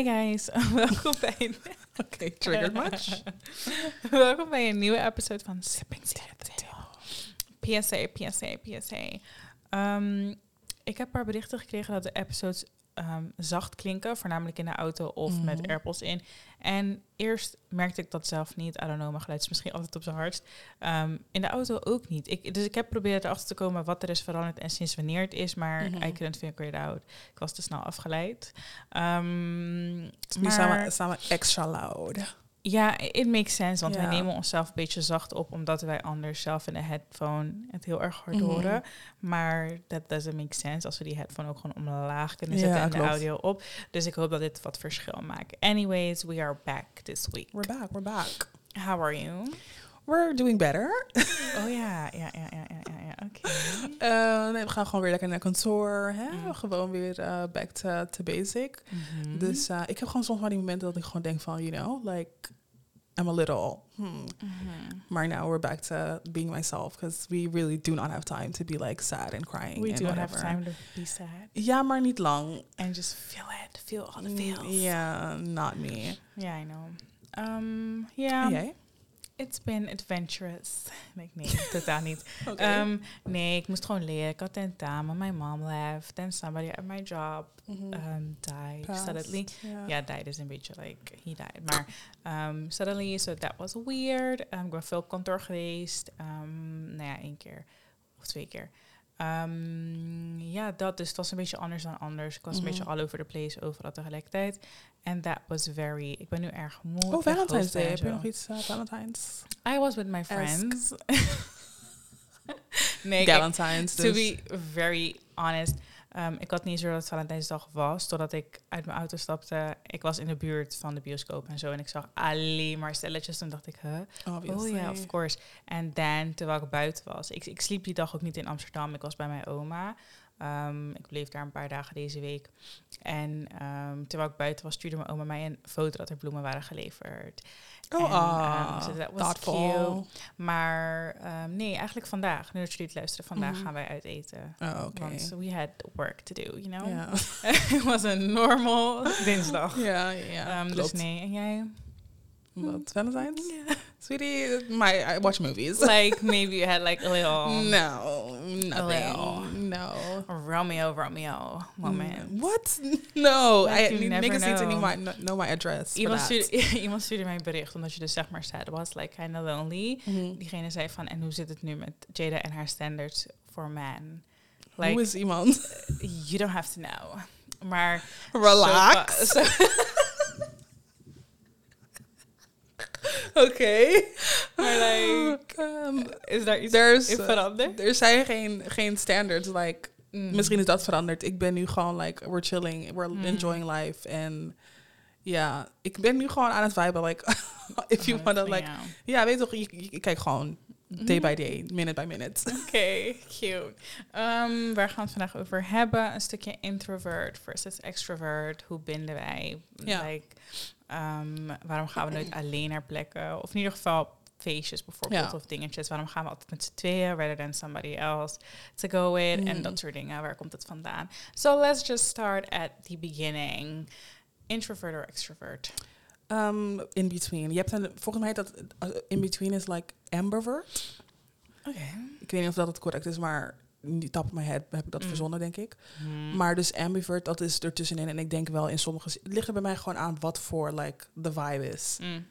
Hi guys, welkom bij een... Oké, triggered much? welkom bij een nieuwe episode van Sipping PSA, PSA, PSA. Ehm, ik heb een paar berichten gekregen dat de episodes ehm, zacht klinken, voornamelijk in de auto of met Mhm. AirPods in. En eerst merkte ik dat zelf niet. I don't know, mijn geluid is misschien altijd op zijn hardst. Ehm, in de auto ook niet. Ik, dus ik heb proberen erachter te komen wat er is veranderd en sinds wanneer het is, maar Mhm. I couldn't figure it out. Ik was te snel afgeleid. Ehm, Nu maar- zijn we, zijn we extra loud. Ja, it makes sense, want wij nemen onszelf een beetje zacht op, omdat wij anders zelf in de headphone het heel erg hard Mhm. horen. Maar that doesn't make sense als we die headphone ook gewoon omlaag kunnen Ja, zetten en klopt. de audio op. Dus ik hoop dat dit wat verschil maakt. Anyways, we are back this week. We're back, we're back. How are you? We're doing better. Oh ja, ja, ja, ja, ja, ja, oké. Eh, nee, we gaan gewoon weer lekker naar kantoor. Hè? Mm. Gewoon weer eh, back to, to basic. Mhm. Dus eh, ik heb gewoon soms maar die momenten dat ik gewoon denk van, you know, like, I'm a little, hmm. Mhm. Maar now we're back to being myself. Because we really do not have time to be like sad and crying We and do have whatever. time to be sad. Ja, maar niet lang. And just feel it. Feel all the Mm, feels. Yeah, not me. Yeah, I know. Um, yeah. Jij? It's been adventurous. Nee, nee, totaal niet. Ehm, nee, ik moest gewoon leren. Ik had tentamen. My mom left. Then somebody at my job Mhm. um, died Passed, suddenly. ja. Ja, died is een beetje like, he died. Maar um, suddenly, so that was weird. Um, ik ben veel op kantoor geweest. Um, nou ja, één keer of twee keer. Um, ja, dat. Dus het was een beetje anders dan anders. Ik was Mhm. een beetje all over the place, overal tegelijkertijd. And that was very... Ik ben nu erg moe. Oh, Valentine's Day. Heb je nog iets uh, Valentine's? I was with my friends. nee, Valentine's. to Dus. be very honest. um, ik had niet zo dat het Valentijnsdag was, totdat ik uit mijn auto stapte. Ik was in de buurt van de bioscoop en zo. En ik zag alleen maar stelletjes. Toen dacht ik, huh? Obviously. Oh ja, of course. En dan, terwijl ik buiten was. Ik, ik sliep die dag ook niet in Amsterdam. Ik was bij mijn oma. Um, ik bleef daar een paar dagen deze week. En um, terwijl ik buiten was, stuurde mijn oma mij een foto dat er bloemen waren geleverd. Oh, En, ah, um, so that was thoughtful. Maar nee, eigenlijk vandaag, nu dat jullie het luisteren, vandaag Mhm. gaan wij uit eten. Oh, oké. Want we had work to do, you know? Het was een normal dinsdag. ja, ja. Dus nee, en jij? Wat, Valentine's? Sweetie, my, I watch movies. Like, maybe you had like a little... no, little. No. Romeo, Romeo moment. What? No, I, you never niggas need to know my, know my address Iemand stuurde, iemand stuurde mij een bericht, omdat je dus zeg maar sad was, like kind of lonely. Mhm. Diegene zei van, en hoe zit het nu met Jada en haar standards for man? Who Like, is iemand? you don't have to know. Maar... Relax. zo- zo- Oké. Maar like, Um, is daar iets there's, in veranderd? er zijn geen, geen standards. Like, Mm. misschien is dat veranderd. Ik ben nu gewoon like, we're chilling, we're Mm. enjoying life. En ja, ik ben nu gewoon aan het viben. Like, if you Oh, wanna, van like, ja, weet toch, je, je kijkt gewoon day Mhm. by day, minute by minute. Oké, cute. Um, waar gaan we het vandaag over hebben? Een stukje introvert versus extrovert. Hoe binden wij? Ja. Like, um, waarom gaan we nooit alleen naar plekken? Of in ieder geval feestjes bijvoorbeeld Ja. of dingetjes. Waarom gaan we altijd met z'n tweeën rather than somebody else to go with? En Mhm. dat soort dingen. Waar komt het vandaan? So let's just start at the beginning. Introvert or extrovert? Um, in between. Je hebt een, volgens mij dat uh, in between is like ambivert. Oké. Ik weet niet of dat het correct is, maar top of my head heb ik dat Mm. verzonnen, denk ik. Hmm. Maar dus ambivert, dat is ertussenin. En ik denk wel in sommige... Het ligt er bij mij gewoon aan wat voor like, de vibe is. Mm.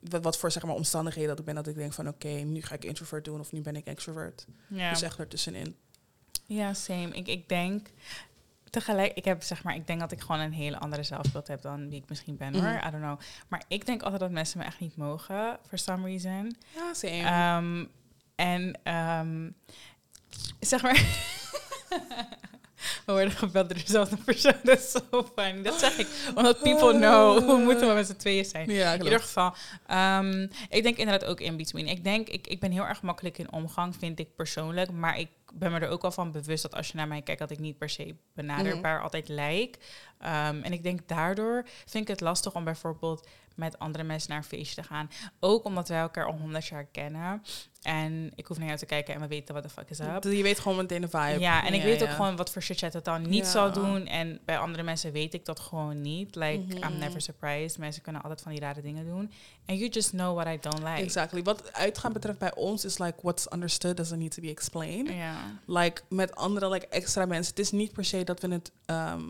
Wat, wat voor zeg maar, omstandigheden dat ik ben. Dat ik denk van oké, nu ga ik introvert doen of nu ben ik extrovert. Ja. Dus echt ertussenin. Ja, same. Ik, ik denk tegelijk, ik heb zeg maar, ik denk dat ik gewoon een hele andere zelfbeeld heb dan wie ik misschien ben hoor. Mhm. I don't know. Maar ik denk altijd dat mensen me echt niet mogen, for some reason. Ja, same. Ehm, en ehm, zeg maar. We worden gebeld door dezelfde persoon. Dat is zo funny. Dat zeg ik. Omdat people know hoe moeten we met z'n tweeën zijn. ja, In ieder geval, ehm, ik denk inderdaad ook in between. Ik denk, ik, ik ben heel erg makkelijk in omgang, vind ik persoonlijk. Maar ik ben me er ook wel van bewust dat als je naar mij kijkt, dat ik niet per se benaderbaar altijd lijk. Ehm, en ik denk daardoor vind ik het lastig om bijvoorbeeld met andere mensen naar een feestje te gaan. Ook omdat wij elkaar al honderd jaar kennen. En ik hoef naar jou te kijken en we weten wat de fuck is up. Je weet gewoon meteen de vibe. Ja, en ik weet ook gewoon wat voor shit jij totaal niet Ja. zal doen. En bij andere mensen weet ik dat gewoon niet. Like, I'm Mhm. never surprised. Mensen kunnen altijd van die rare dingen doen. And you just know what I don't like. Exactly. Wat uitgaan betreft bij ons is like what's understood doesn't need to be explained. Ja. Like met andere like extra mensen. Het is niet per se dat we het ehm,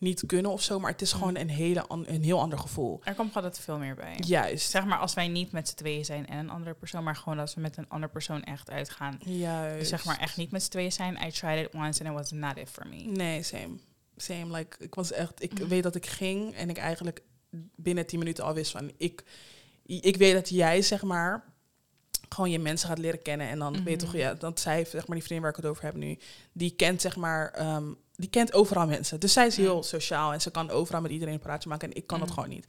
niet kunnen of zo, maar het is gewoon Mm. een, hele een heel ander gevoel. Er komt altijd veel meer bij. Juist. Zeg maar als wij niet met z'n tweeën zijn en een andere persoon, maar gewoon als we met een andere persoon echt uitgaan. Juist. Dus zeg maar echt niet met z'n tweeën zijn. I tried it once and it was not it for me. Nee, same. Same. Like, ik was echt, ik Mhm. weet dat ik ging en ik eigenlijk binnen 10 minuten al wist van, ik, ik weet dat jij, zeg maar, gewoon je mensen gaat leren kennen. En dan weet je toch, Mhm. ja, dat zij, zeg maar, die vriendin waar ik het over heb nu, die kent, zeg maar, ehm, die kent overal mensen. Dus zij is heel sociaal en ze kan overal met iedereen een praatje maken. En ik kan dat Mhm. gewoon niet.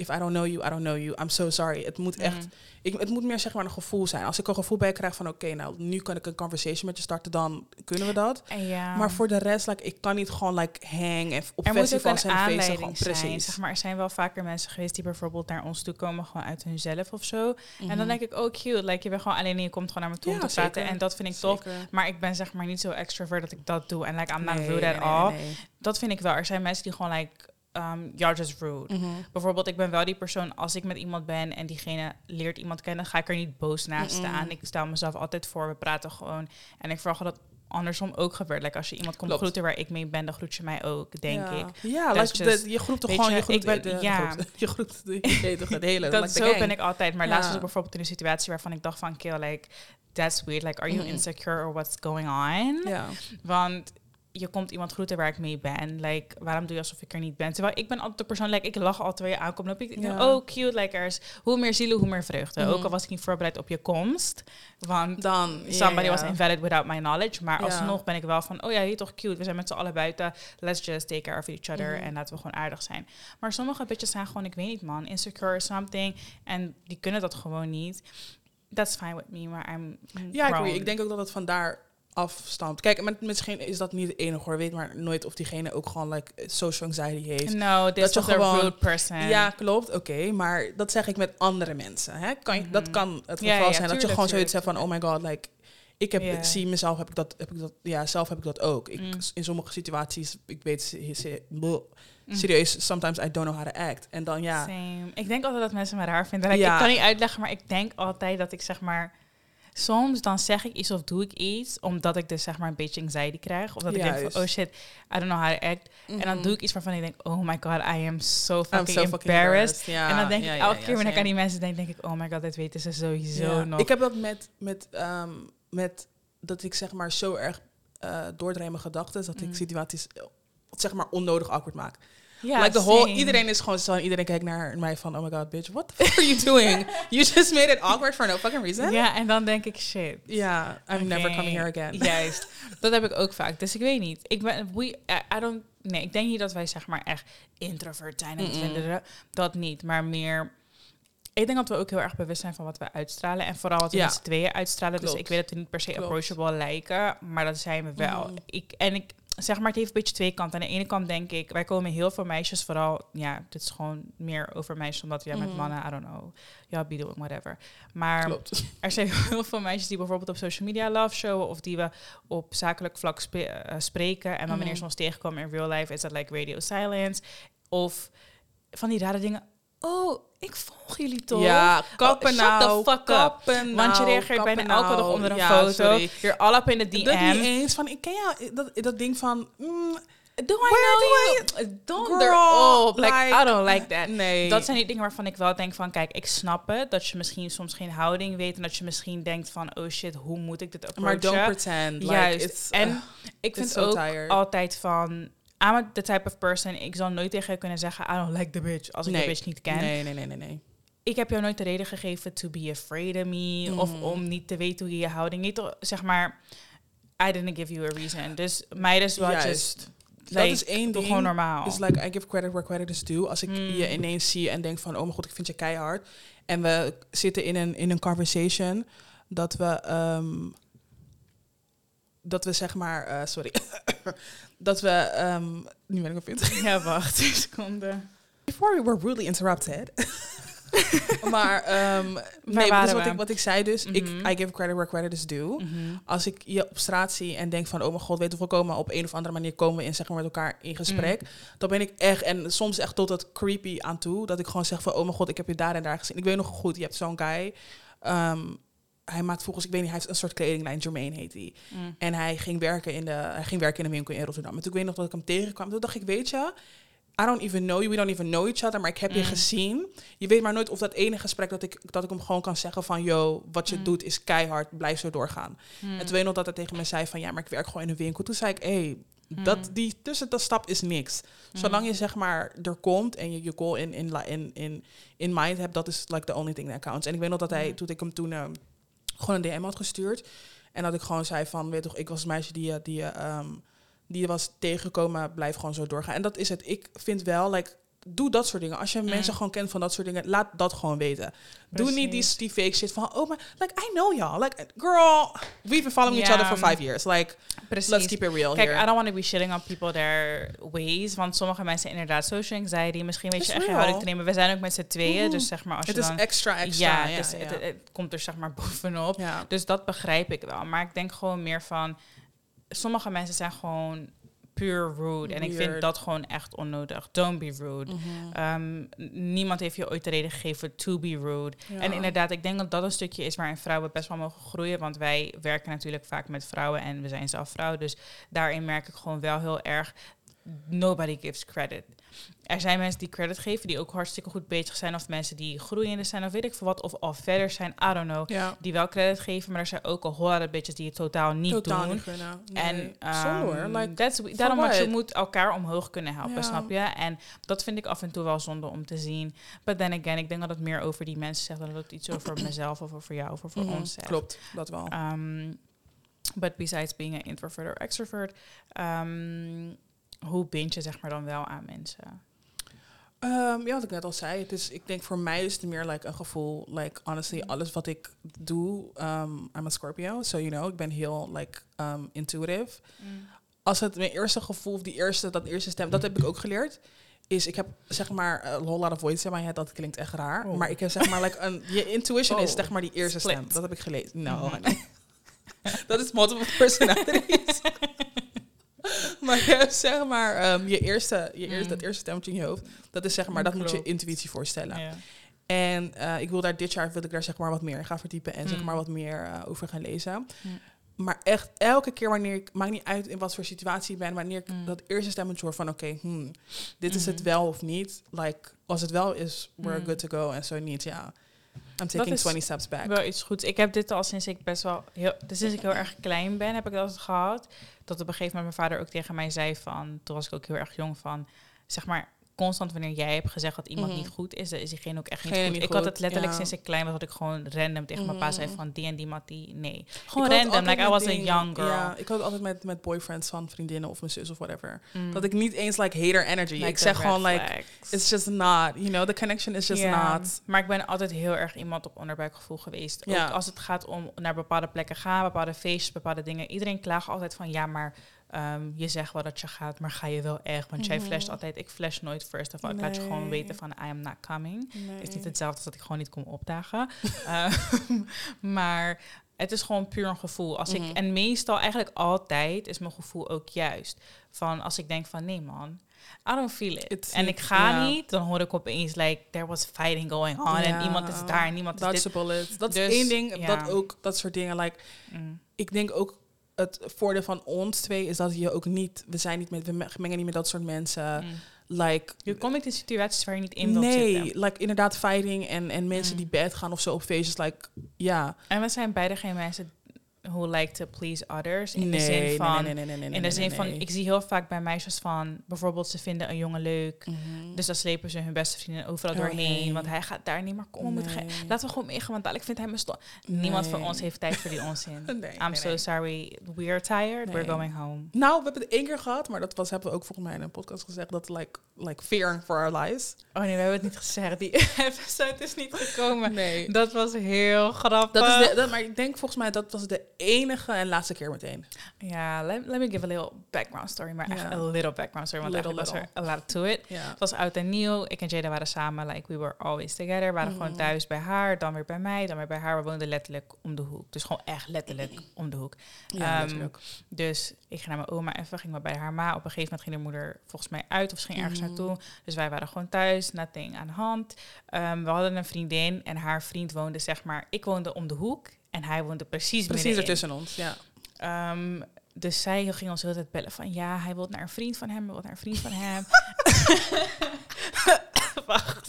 If I don't know you, I don't know you. I'm so sorry. Het moet echt, Mm. ik, het moet meer zeg maar een gevoel zijn. Als ik een gevoel bij krijg van, oké, nou, nu kan ik een conversation met je starten, dan kunnen we dat. Ja. Maar voor de rest, like, ik kan niet gewoon like, hang en op er ook festivals een en feesten. Gewoon, zijn. precies. Zeg maar, er zijn wel vaker mensen geweest die bijvoorbeeld naar ons toe komen, gewoon uit hunzelf of zo. En dan Mhm. denk ik, oh cute, like, je bent gewoon alleen en je komt gewoon naar me toe om te praten. En dat vind ik tof. Maar ik ben zeg maar niet zo extrovert dat ik dat doe. En like, I'm not Nee, rude nee, at nee, all. nee, Dat vind ik wel. Er zijn mensen die gewoon like, um, you're just rude. Mhm. Bijvoorbeeld, ik ben wel die persoon, als ik met iemand ben en diegene leert iemand kennen, ga ik er niet boos naast Mm-mm. staan. Ik stel mezelf altijd voor, we praten gewoon. En ik verwacht dat andersom ook gebeurt. Like, als je iemand komt Klopt. groeten waar ik mee ben, dan groet je mij ook, denk ja. ik. Ja, like, just- de- je groept toch gewoon, je, je groept ik ben- de, de ja. groep. Je groept de, hele, Dat like, zo gang. ben ik altijd. Maar laatst was ik bijvoorbeeld in een situatie waarvan ik dacht van, kill, like, that's weird. Like, are you Mhm. insecure or what's going on? Ja. Want je komt iemand groeten waar ik mee ben. Like, waarom doe je alsof ik er niet ben? Terwijl ik ben altijd de persoon, like, ik lach altijd terwijl je aankomt. Dan ik, Ja. oh, cute, like, er is hoe meer zielen, hoe meer vreugde. Mhm. Ook al was ik niet voorbereid op je komst. Want Dan, somebody was invalid without my knowledge. Maar Ja. alsnog ben ik wel van, oh ja, je toch cute. We zijn met z'n allen buiten. Let's just take care of each other. Mhm. En laten we gewoon aardig zijn. Maar sommige bitches zijn gewoon, ik weet niet man, insecure or something. En die kunnen dat gewoon niet. That's fine with me, maar I'm Ja, grown. ik denk ook dat het vandaar afstamt. Kijk, met, misschien is dat niet het enige hoor. Weet maar nooit of diegene ook gewoon like, social anxiety heeft. No, Dat je a gewoon- rude person. Ja, klopt. Oké, maar dat zeg ik met andere mensen. Hè? Kan je, Dat Mhm. kan het geval Ja, ja, zijn. dat je gewoon zoiets hebt van... Oh my god, like... Ik heb, ik zie mezelf, heb ik dat, heb ik dat, ja, zelf heb ik dat ook. Ik, Mm. In sommige situaties, ik weet, Mm. serieus, sometimes I don't know how to act. En dan ja, Same. Ik denk altijd dat mensen me raar vinden. Like, Ja. Ik kan niet uitleggen, maar ik denk altijd dat ik zeg maar... Soms dan zeg ik iets of doe ik iets, omdat ik dus zeg maar een beetje anxiety krijg. Of dat ik denk van, oh shit, I don't know how to act. En dan Mhm. doe ik iets waarvan ik denk, oh my god, I am so fucking so fucking embarrassed. Ja, en dan denk ja, ik elke ja, keer wanneer ik aan die mensen denk, denk ik, oh my god, dit weten ze sowieso nog. Ik heb dat met, met, ehm, met dat ik zeg maar zo erg in mijn gedachten, dat ik Mm. situaties zeg maar onnodig awkward maak. Ja, like the whole, same. iedereen is gewoon zo, en iedereen kijkt naar mij van, oh my god, bitch, what the fuck are you doing? you just made it awkward for no fucking reason. Ja, en dan denk ik, shit. Ja, I'm never coming here again. Juist. Dat heb ik ook vaak. Dus ik weet niet. Ik ben, we, I, don't, nee, ik denk niet dat wij zeg maar echt introvert zijn. En vinden dat niet. Maar meer... Ik denk dat we ook heel erg bewust zijn van wat we uitstralen. En vooral wat we Ja. met z'n tweeën uitstralen. Dus ik weet dat we niet per se Klopt. approachable lijken. Maar dat zijn we wel. Mhm. Ik, en ik zeg maar, het heeft een beetje twee kanten. Aan de ene kant denk ik, wij komen heel veel meisjes, vooral, ja, dit is gewoon meer over meisjes, omdat ja, met Mhm. mannen, I don't know, ja, be doing whatever. Maar Klopt. er zijn heel veel meisjes die bijvoorbeeld op social media love showen of die we op zakelijk vlak spe- eh, spreken. En dan wanneer ze Mhm. ons tegenkomen in real life is dat like radio silence. Of van die rare dingen. Oh, ik volg jullie toch? Ja, kappen Oh, shut the nou. fuck up. kappen Want je nou, reageert bijna kappen elke dag nou. onder een Ja, foto. You're all up in the DM. Dat niet eens van, ik ken jou, dat, dat ding van, mm, Do I Where know you? Don't girl, erop. Like, like, I don't like that. nee. Dat zijn die dingen waarvan ik wel denk van, kijk, ik snap het. Dat je misschien soms geen houding weet. En dat je misschien denkt van, oh shit, hoe moet ik dit approachen? maar don't pretend. Like, Juist. It's, en uh, ik vind so ook tired. altijd van... I'm the type of person, ik zal nooit tegen je kunnen zeggen... I don't like the bitch, als ik Nee. de bitch niet ken. Nee, nee, nee, nee, nee. Ik heb jou nooit de reden gegeven to be afraid of me... of Mhm. om niet te weten hoe je je houding... Niet zeg maar, I didn't give you a reason. Dus mij dus wel just... Dat is één ding. gewoon normaal. Is like, I give credit where credit is due. Als ik Hmm. je ineens zie en denk van, oh mijn god, ik vind je keihard. En we zitten in een, in een conversation dat we, ehm, dat we zeg maar, eh, sorry, dat we, ehm, nu ben ik op het. Ja, wacht, een seconde. before we were rudely interrupted. maar um, nee, dus wat, ik, wat ik zei dus, ik, Mhm. I give credit where credit is due. Mhm. Als ik je op straat zie en denk van, oh mijn god, weet je, we komen op een of andere manier komen we in, zeg maar, met elkaar in gesprek. Dan ben ik echt, en soms echt tot het creepy aan toe, dat ik gewoon zeg van, oh mijn god, ik heb je daar en daar gezien. Ik weet nog goed, je hebt zo'n guy, ehm, hij maakt volgens, ik weet niet, hij heeft een soort kledinglijn, Jermaine heet hij. Mm. En hij ging werken in de, hij ging werken in een winkel in Rotterdam. En toen ik weet nog dat ik hem tegenkwam. Toen dacht ik, weet je, I don't even know you, we don't even know each other, maar ik heb je Mm. gezien. Je weet maar nooit of dat ene gesprek dat ik, dat ik hem gewoon kan zeggen van, yo, wat je Mm. doet is keihard, blijf zo doorgaan. En toen weet ik nog dat hij tegen me zei van, ja, maar ik werk gewoon in een winkel. Toen zei ik, hé, hey, dat, die tussen dat stap is niks. Zolang je zeg maar er komt en je je goal in, in, in, in, in mind hebt, dat is like the only thing that counts. En ik weet nog dat hij, toen ik hem toen ehm, gewoon een DM had gestuurd. En dat ik gewoon zei van, weet toch, ik was het meisje die, je- die, je, ehm, die was tegengekomen, blijf gewoon zo doorgaan. En dat is het. Ik vind wel, like, doe dat soort dingen. Als je Mm. mensen gewoon kent van dat soort dingen, laat dat gewoon weten. Doe niet die, die fake shit van, oh, maar, like, I know y'all. Like, girl, we've been following each other for five years. Like, Precies. let's keep it real Kijk, here. I don't want to be shitting on people their ways. Want sommige mensen inderdaad social anxiety. Misschien weet je echt houding te nemen. We zijn ook met z'n tweeën. Mhm. Dus zeg maar als je het is dan... extra, extra. ja, Ja. Het, het komt er zeg maar bovenop. ja. Dus dat begrijp ik wel. Maar ik denk gewoon meer van... Sommige mensen zijn gewoon puur rude. En ik vind dat gewoon echt onnodig. Don't be rude. Mhm. Ehm, niemand heeft je ooit de reden gegeven to be rude. Ja. En inderdaad, ik denk dat dat een stukje is waarin vrouwen best wel mogen groeien. Want wij werken natuurlijk vaak met vrouwen en we zijn zelf vrouw. Dus daarin merk ik gewoon wel heel erg, nobody gives credit. Er zijn mensen die credit geven, die ook hartstikke goed bezig zijn. Of mensen die groeiende zijn, of weet ik veel wat. Of al verder zijn, I don't know. Ja. Die wel credit geven, maar er zijn ook al whole bitches die het totaal niet Totaal doen. niet. En hoor. ehm, Like, that's, daarom want je moet elkaar omhoog kunnen helpen, Ja. snap je? En dat vind ik af en toe wel zonde om te zien. But then again, ik denk dat het meer over die mensen zegt dan dat het iets over mezelf of over jou of over Mhm, ons zegt. Klopt, dat wel. Um, but besides being an introvert or extrovert, um, hoe bind je zeg maar dan wel aan mensen? Ehm, ja, wat ik net al zei. Het is, ik denk voor mij is het meer like een gevoel. Like, honestly, Mhm. alles wat ik doe. Um, I'm a Scorpio, so you know. Ik ben heel, like, um, intuitive. Als het mijn eerste gevoel, of die eerste, dat eerste stem, dat heb ik ook geleerd. Is, ik heb zeg maar a whole lot of voice in my head. Dat klinkt echt raar. Oh. Maar ik heb zeg maar, like, een, je intuition is Oh, zeg maar die eerste split. stem. Dat heb ik gelezen. No, honey. dat is multiple personalities. maar je hebt zeg maar ehm, je eerste, je eerste, Mm. dat eerste stemmetje in je hoofd. Dat is zeg maar, dat moet je intuïtie voorstellen. Ja. En eh, ik wil daar dit jaar wil ik daar zeg maar wat meer in gaan verdiepen en zeg Mm. maar wat meer eh, over gaan lezen. Mm. Maar echt elke keer wanneer ik, maakt niet uit in wat voor situatie ik ben, wanneer ik Mm. dat eerste stemmetje hoor van oké, hmm, dit is het Mhm. wel of niet. Like, als het wel is, we're Mm. good to go. En zo niet, ja. I'm taking is 20 steps back. Wel iets goeds. Ik heb dit al sinds ik best wel heel, dus sinds ik heel erg klein ben, heb ik dat gehad. Dat op een gegeven moment mijn vader ook tegen mij zei van, toen was ik ook heel erg jong van, zeg maar constant wanneer jij hebt gezegd dat iemand Mhm. niet goed is, dan is diegene ook echt niet Geen goed. niet ik had het letterlijk ja. sinds ik klein was dat ik gewoon random tegen mijn pa zei Mhm. van die en die mat die nee. Gewoon random, like I was a young girl. Ja, ik had altijd met, met boyfriends van vriendinnen of mijn zus of whatever. Mm. Dat ik niet eens like hater energy. Like ik zeg gewoon like, flags. it's just not, you know, the connection is just not. Maar ik ben altijd heel erg iemand op onderbuikgevoel geweest. Ja. Ook als het gaat om naar bepaalde plekken gaan, bepaalde feestjes, bepaalde dingen. Iedereen klaagt altijd van ja, maar ehm, je zegt wel dat je gaat, maar ga je wel echt? Want jij Mhm. flasht altijd. Ik flash nooit first of all. Ik laat je gewoon weten van I am not coming. Nee. is niet hetzelfde als dat ik gewoon niet kom opdagen. Eh, maar het is gewoon puur een gevoel. Als Mhm. ik, en meestal, eigenlijk altijd, is mijn gevoel ook juist. Van als ik denk van nee man, I don't feel it. It's en ik ga niet, dan hoor ik opeens like there was fighting going on en iemand is daar en iemand is dit. bullet. Dat Dus, is één ding, dat ook, dat soort dingen. Like, Mm. ik denk ook, het voordeel van ons twee is dat je ook niet, we zijn niet met, we mengen niet met dat soort mensen. Mm. Like, Je komt niet in situaties waar je niet in wilt nee, zitten. like inderdaad fighting en, en mensen Mm. die bed gaan of zo op feestjes. Like, ja. En we zijn beide geen mensen who like to please others. In nee, de zin van, nee, nee, in de zin van, ik zie heel vaak bij meisjes van, bijvoorbeeld ze vinden een jongen leuk. Mhm. Dus dan slepen ze hun beste vriendin overal Oh, doorheen. Want hij gaat daar niet, maar kom, moeten gaan- laten we gewoon meegaan, want dadelijk vindt hij me stom. Niemand van ons heeft tijd voor die onzin. I'm so sorry, we are tired, we're going home. Nou, we hebben het één keer gehad, maar dat was, hebben we ook volgens mij in een podcast gezegd, dat like, like fear for our lives. Oh nee, we hebben het niet gezegd. Die episode is niet gekomen. Nee. Dat was heel grappig. Dat is de, dat, maar ik denk volgens mij dat was de enige en laatste keer meteen. Ja, let, let me give a little background story. Maar echt a little background story. Want Little, was er a lot to it. Het was oud en nieuw. Ik en Jada waren samen. Like, we were always together. We waren gewoon Mhm. thuis bij haar. Dan weer bij mij. Dan weer bij haar. We woonden letterlijk om de hoek. Dus gewoon echt letterlijk om de hoek. Ja, Ehm. Dus ik ging naar mijn oma even. Ging maar bij haar ma. Op een gegeven moment ging de moeder volgens mij uit. Of ze ging ergens Mhm. naartoe. Dus wij waren gewoon thuis. Nothing aan de hand. Ehm, we hadden een vriendin. En haar vriend woonde zeg maar... Ik woonde om de hoek. En hij woonde precies Precies ertussen ons, ja. Ehm, dus zij ging ons de hele tijd bellen van ja, hij wil naar een vriend van hem, hij wil naar een vriend van hem. Wacht.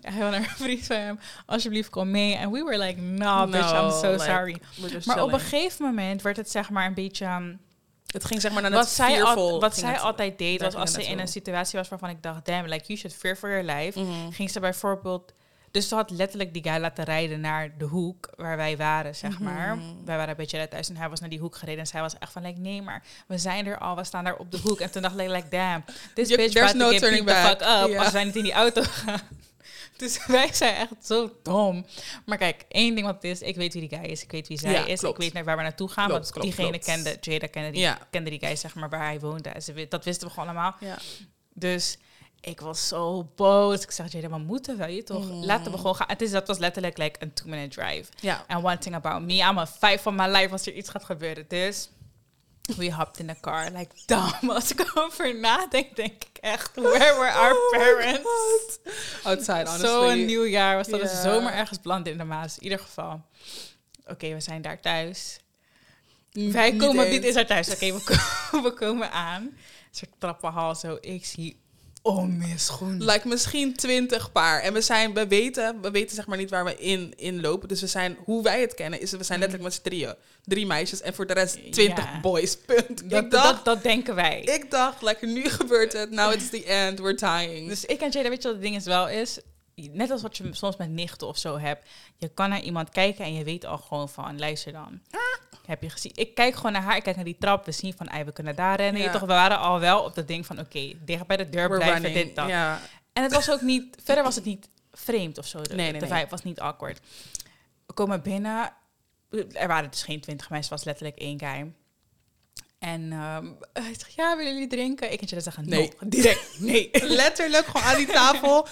Hij wil naar een vriend van hem. Alsjeblieft, kom mee. En we were like, no, bitch, I'm so like, sorry. Maar op een gegeven moment werd het zeg maar een beetje... um, Het ging zeg maar naar wat het zij, al, wat zij altijd deed, was als ze in een situatie was waarvan ik dacht, damn, like, you should fear for your life. Mhm. Ging ze bijvoorbeeld... Dus ze had letterlijk die guy laten rijden naar de hoek waar wij waren, zeg maar. Mhm. Wij waren een beetje thuis en hij was naar die hoek gereden. En zij was echt van, like, nee, maar we zijn er al, we staan daar op de hoek. En toen dacht ik, like, damn, this Je- bitch there's no to turning the fuck back. up als wij niet in die auto gaan. Dus wij zijn echt zo dom. Maar kijk, één ding wat het is, ik weet wie die guy is, ik weet wie zij Ja, is, klopt. ik weet naar waar we naartoe gaan. Klopt, want klopt, diegene kende, Jada kende die, Ja. kende die guy, zeg maar, waar hij woonde. En ze, wi- dat wisten we gewoon allemaal. Ja. Dus ik was zo boos. Ik zeg, Jada, we moeten wel, je toch? Mm. Laten we gewoon gaan. Het is, dat was letterlijk like een two-minute drive. And one thing about me, I'm a fight for my life als er iets gaat gebeuren. Dus we hopped in the car. Like, damn, als ik over nadenk, denk ik echt, where were our Oh parents? Outside, honestly. Zo'n nieuwjaar was dat Ja. een zomer ergens beland in de Maas. In ieder geval. Oké, we zijn daar thuis. Wij komen, dit is haar thuis. Oké, we, we komen aan. Een soort trappenhal zo. Ik zie om mijn schoenen. Like misschien twintig paar. En we zijn, we weten, we weten zeg maar niet waar we in, in lopen. Dus we zijn, hoe wij het kennen, is we zijn letterlijk met z'n drieën. Drie meisjes en voor de rest twintig Ja. boys. Punt. dat, ik dacht, dat, dat denken wij. ik dacht, like nu gebeurt het. Now it's the end, we're dying. Dus ik en Jada, weet je wat het ding is wel is? Net als wat je soms met nichten of zo hebt. Je kan naar iemand kijken en je weet al gewoon van, luister dan. Heb je gezien? Ik kijk gewoon naar haar, ik kijk naar die trap. We zien van, ei, we kunnen daar rennen. Je Ja. toch, we waren al wel op dat ding van, oké, dicht bij de deur we're blijven, running. dit, dat. Ja. En het was ook niet, verder was het niet vreemd of zo. De, Nee, nee, de nee. vibe was niet awkward. We komen binnen. Er waren dus geen twintig mensen, het was letterlijk één guy. En ehm, hij zegt, ja, willen jullie drinken? Ik en Jada zeggen, Nee. no, direct, nee. Letterlijk gewoon aan die tafel,